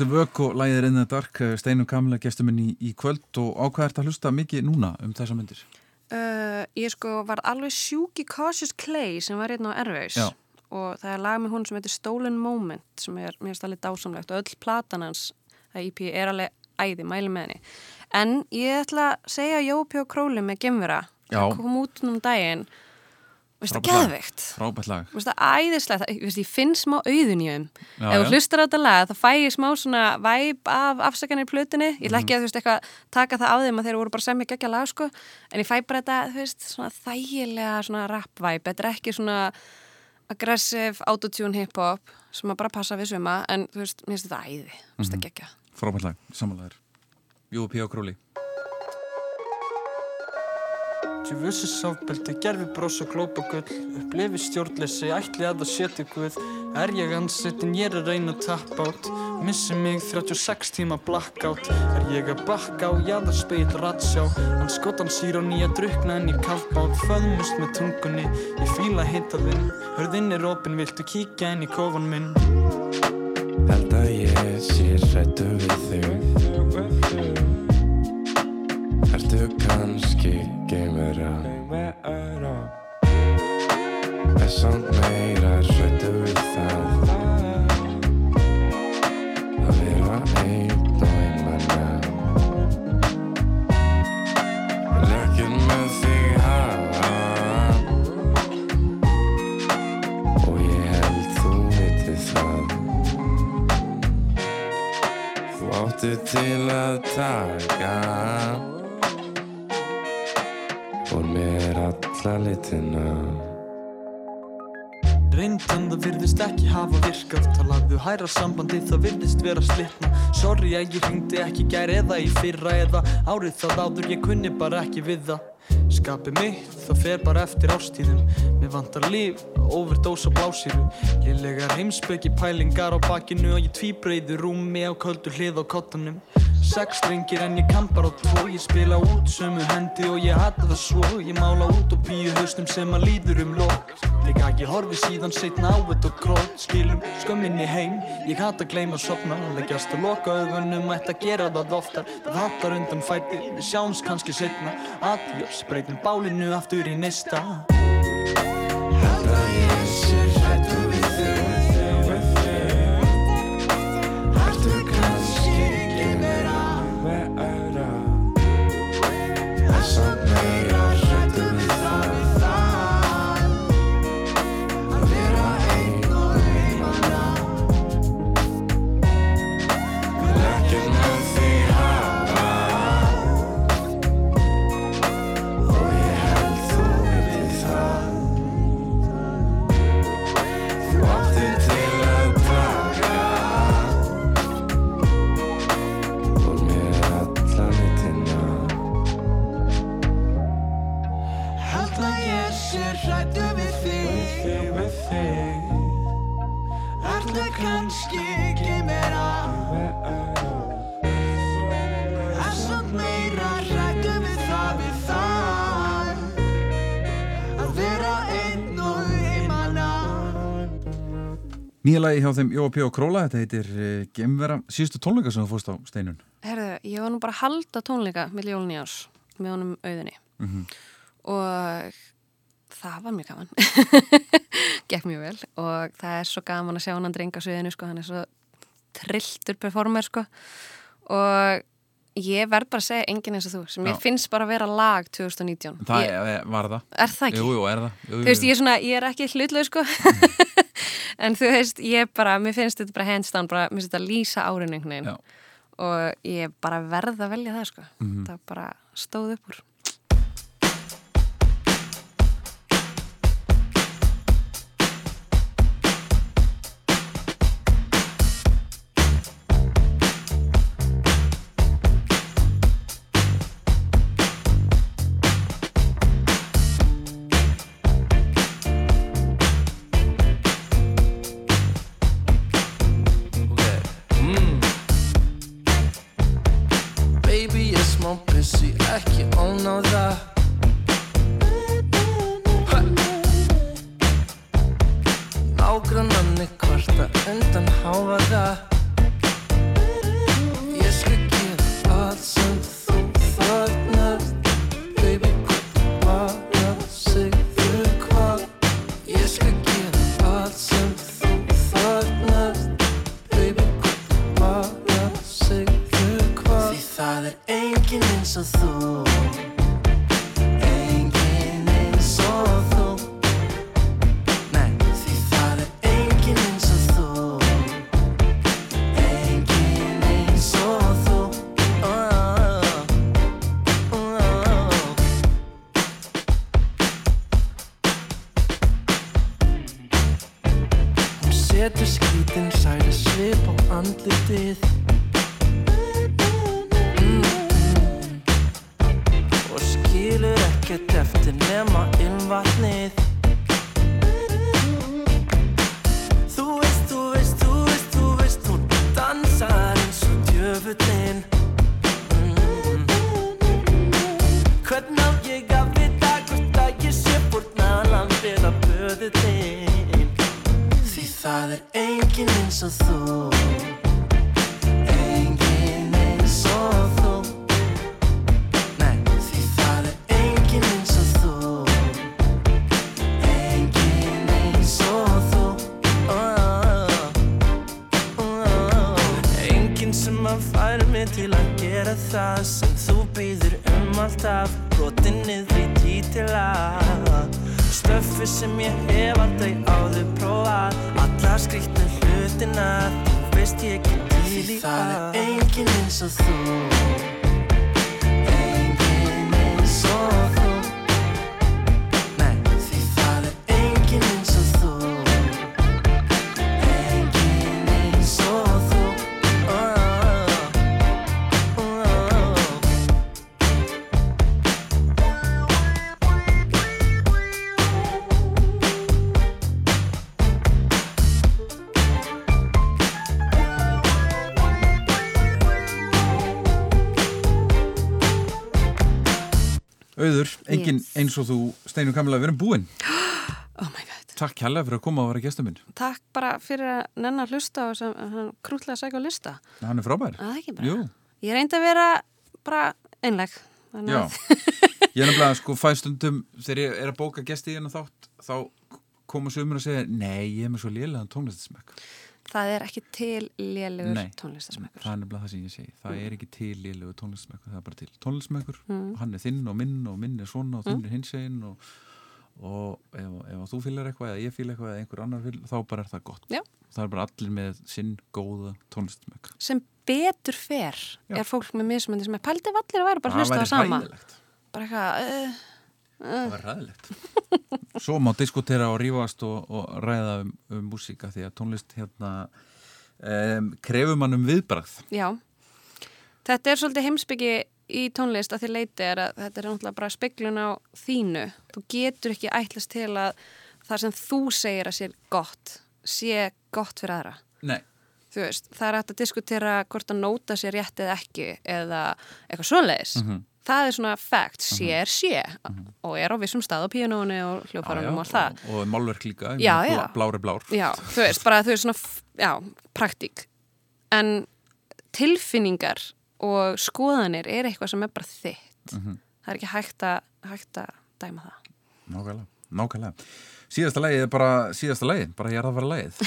S13: dark.
S2: Hljósti Vök og lægir In the Dark eh, Steinum Kamila gestur minn í, í kvöld og á hvað ert að hlusta mikið núna um þessa myndir?
S3: Uh, ég sko var alveg sjúk í Cautious Clay sem var hérna á
S2: Já.
S3: og það er lag með hún sem heitir Stolen Moment sem er finnst alveg dásamlegt og öll platan hans að EP er alveg æði, mæli með henni en ég ætla að segja Jópi og Króli með Gemvera það kom út um daginn veist það
S2: Frábært lag.
S3: geðveikt.
S2: Frábært lag.
S3: Mér finnst það æðislegt, það- ég, finn smá auðun í
S2: Já,
S3: ef þú hlustar á þetta lag þá fæ ég smá svona væp af afsakanir í plötunni, ég ætla ekki að þú veist eitthvað taka það á þeim að þeir voru bara sem ég geggja lag sko, en ég fæ bara þetta, þú veist svona þægilega svona rap væp þetta er ekki svona aggressive autotune hip-hop sem að bara passa við svima, en þú veist, mér finnst þetta æði. Mér finnst þetta geggja
S2: Frábært lag, samanlegar Jú, P. og
S14: Sáfbeldi, gerfi brós og glópa gull Upplefi stjórnleysi, ætli að það seti guð. Er ég ansettin, ég er að reyna að tappa át Missi mig 36 tíma blackout. Er ég að bakka á jaðarspegil ratsjá. Hann skotan sír á nýja drukna en ég kafbát Föðmust með tungunni, ég fíla hitta þinn Hörðinn er opinn, viltu kíkja inn í kofan minn?
S15: Held að ég sé hrættu við þig Ertu kannski geimvera Er samt meira
S14: hæra sambandi það virðist vera slitna. Sorry að ég hringdi ekki gær eða í fyrra eða árið það áður ég kunni bara ekki við það. Skapið mitt, það fer bara eftir ástíðum Mér vantar líf, overdose á blásýru. Lélegar heimspöki pælingar á bakinu Og ég tvíbreyðu rúmi á köldu hlið á kottanum Sex strengir en ég kann bara á tvo Ég spila út sömu hendi og ég hata það svo. Ég mála út og bíu haustum sem að líður um lok. Líka ekki horfi síðan setna á þetta krót. Skilum skömminni heim, ég hata að gleyma að sopna Leggjast að loka augunum, ætti að gera það oftar. Það hattar undan fæti, við sjáumst kannski setna Adiós, breytum bálinu aftur í næsta
S15: Held að ég sé
S2: Nýja lagi hjá þeim Jóa P. og Króla, þetta heitir uh, Gemvera, síðustu tónleika sem þú fórst á steinun.
S3: Herðu, ég var nú bara að halda tónleika með jólun í árs með honum auðinni
S2: Mhm.
S3: og það var mjög gaman gekk mjög vel og það er svo gaman að sjá hann drenga sviðinu sko, hann er svo trilltur performer sko og ég verð bara að segja enginn eins og þú sem
S2: Já.
S3: ég finnst bara að vera lag 2019
S2: Það
S3: ég,
S2: er, var það.
S3: Er það ekki?
S2: Jú, jú, er það. Jú,
S3: Þú veist, ég er svona, ég er ekki hlutlega sko en þú veist, ég bara, mér finnst þetta bara hands down, bara, mér finnst þetta lýsa árinu og ég bara verð að velja það sko.
S2: Mhm.
S3: það bara stóð upp úr
S2: Kamila, við erum búin
S3: Oh my god.
S2: Takk kærlega fyrir að koma og vera gestur minn
S3: Takk bara fyrir að nenn að hlusta og sem hann krútlega að segja á lista.
S2: Hann er frábær
S3: Að það ekki bara.
S2: Jú,
S3: Ég reyndi að vera bara einleg.
S2: Já
S3: að
S2: Ég er nefnilega sko fæ stundum þegar ég er að bóka gesti í hennar þátt þá koma sömur að segja Nei, ég er með svo lélegan tónlistasmekk
S3: það er ekki til lélugur
S2: Nei.
S3: tónlistasmekkur.
S2: Það er nefnilega það sem ég segi Það er ekki til lélegu tónlistasmekkur Það er bara til tónlistasmekkur
S3: Mm.
S2: og hann er þinn og minn og minn er svona og þinn er hins einn og, og ef, ef þú fýlar eitthvað eða ég fýlar eitthvað eða einhver annar fýlar þá bara er það gott
S3: Já.
S2: Það er bara allir með sinn góða tónlistasmekk
S3: Sem betur fer
S2: Já.
S3: er fólk með mismöndi sem er pældi vallir að vera bara hlusta
S2: væri
S3: sama.
S2: hræðilegt.
S3: Bara eitthvað, uh,
S2: Það var ræðilegt. Svo má diskutera og rífast og, og ræða um, um músíka því að tónlist hérna um, krefur mann um viðbrað.
S3: já. Þetta er svolítið heimsbyggi í tónlist að því leiti er að þetta er náttúrulega bara speklun á þínu. Þú getur ekki ætlast til að það sem þú segir að sé gott sé gott fyrir aðra.
S2: Nei.
S3: Þú veist, það er að diskutera hvort að nóta sér rétt eða ekki eða eitthvað svoleiðis.
S2: Mhm.
S3: Það er svona fact, sé er sé og er á vissum stað á píanónu og hljófarunum og það.
S2: Og, og málverk líka,
S3: Já, já.
S2: blá- blár er blár.
S3: Já, þú veist, bara þú veist svona, já, praktík. En tilfinningar og skoðanir er eitthvað sem er bara þitt.
S2: Mhm.
S3: Það er ekki hægt að, hægt að dæma það.
S2: Nákvæmlega, nákvæmlega. Síðasta lagið er bara síðasta lagið, bara ég er að vera lagið.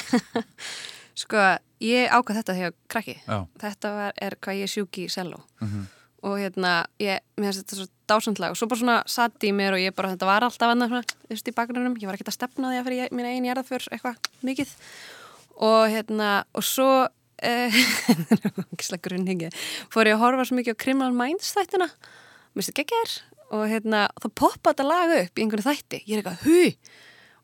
S3: Sko, ég ákvað þetta þegar krakki.
S2: Já.
S3: Þetta var, er hvað ég sjúki í selló.
S2: Mhm.
S3: Og hérna, ég, mér finnst þetta svo dásandlag og svo bara svona satt í mér og ég bara, þetta var alltaf annað svona, þú veist, í bakgrunum. Ég var ekkert að stefna því að fyrir mín einn jarðaför eitthvað mikið. Og hérna, og svo, eh, fór ég að horfa svo mikið á Criminal Minds þættina. Þetta geggjær. Og hérna, þá poppa þetta lag upp í einhverju þætti. Ég er eitthvað, hu,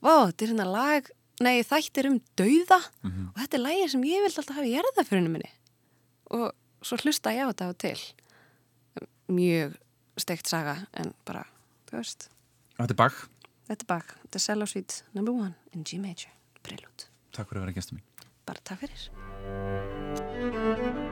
S3: vá, þetta er hérna lag, nei, þættir um dauða og þetta er lagið sem ég vildi alltaf hafa í jarðaförinu minni og svo hlusta ég á þetta á til mjög steikt saga en bara, þú veist
S2: Þetta er bak.
S3: þetta er bak, þetta er Cello Suite number one in G major, prelude
S2: Takk fyrir að vera gestur mín.
S3: bara takk fyrir
S1: Thank you.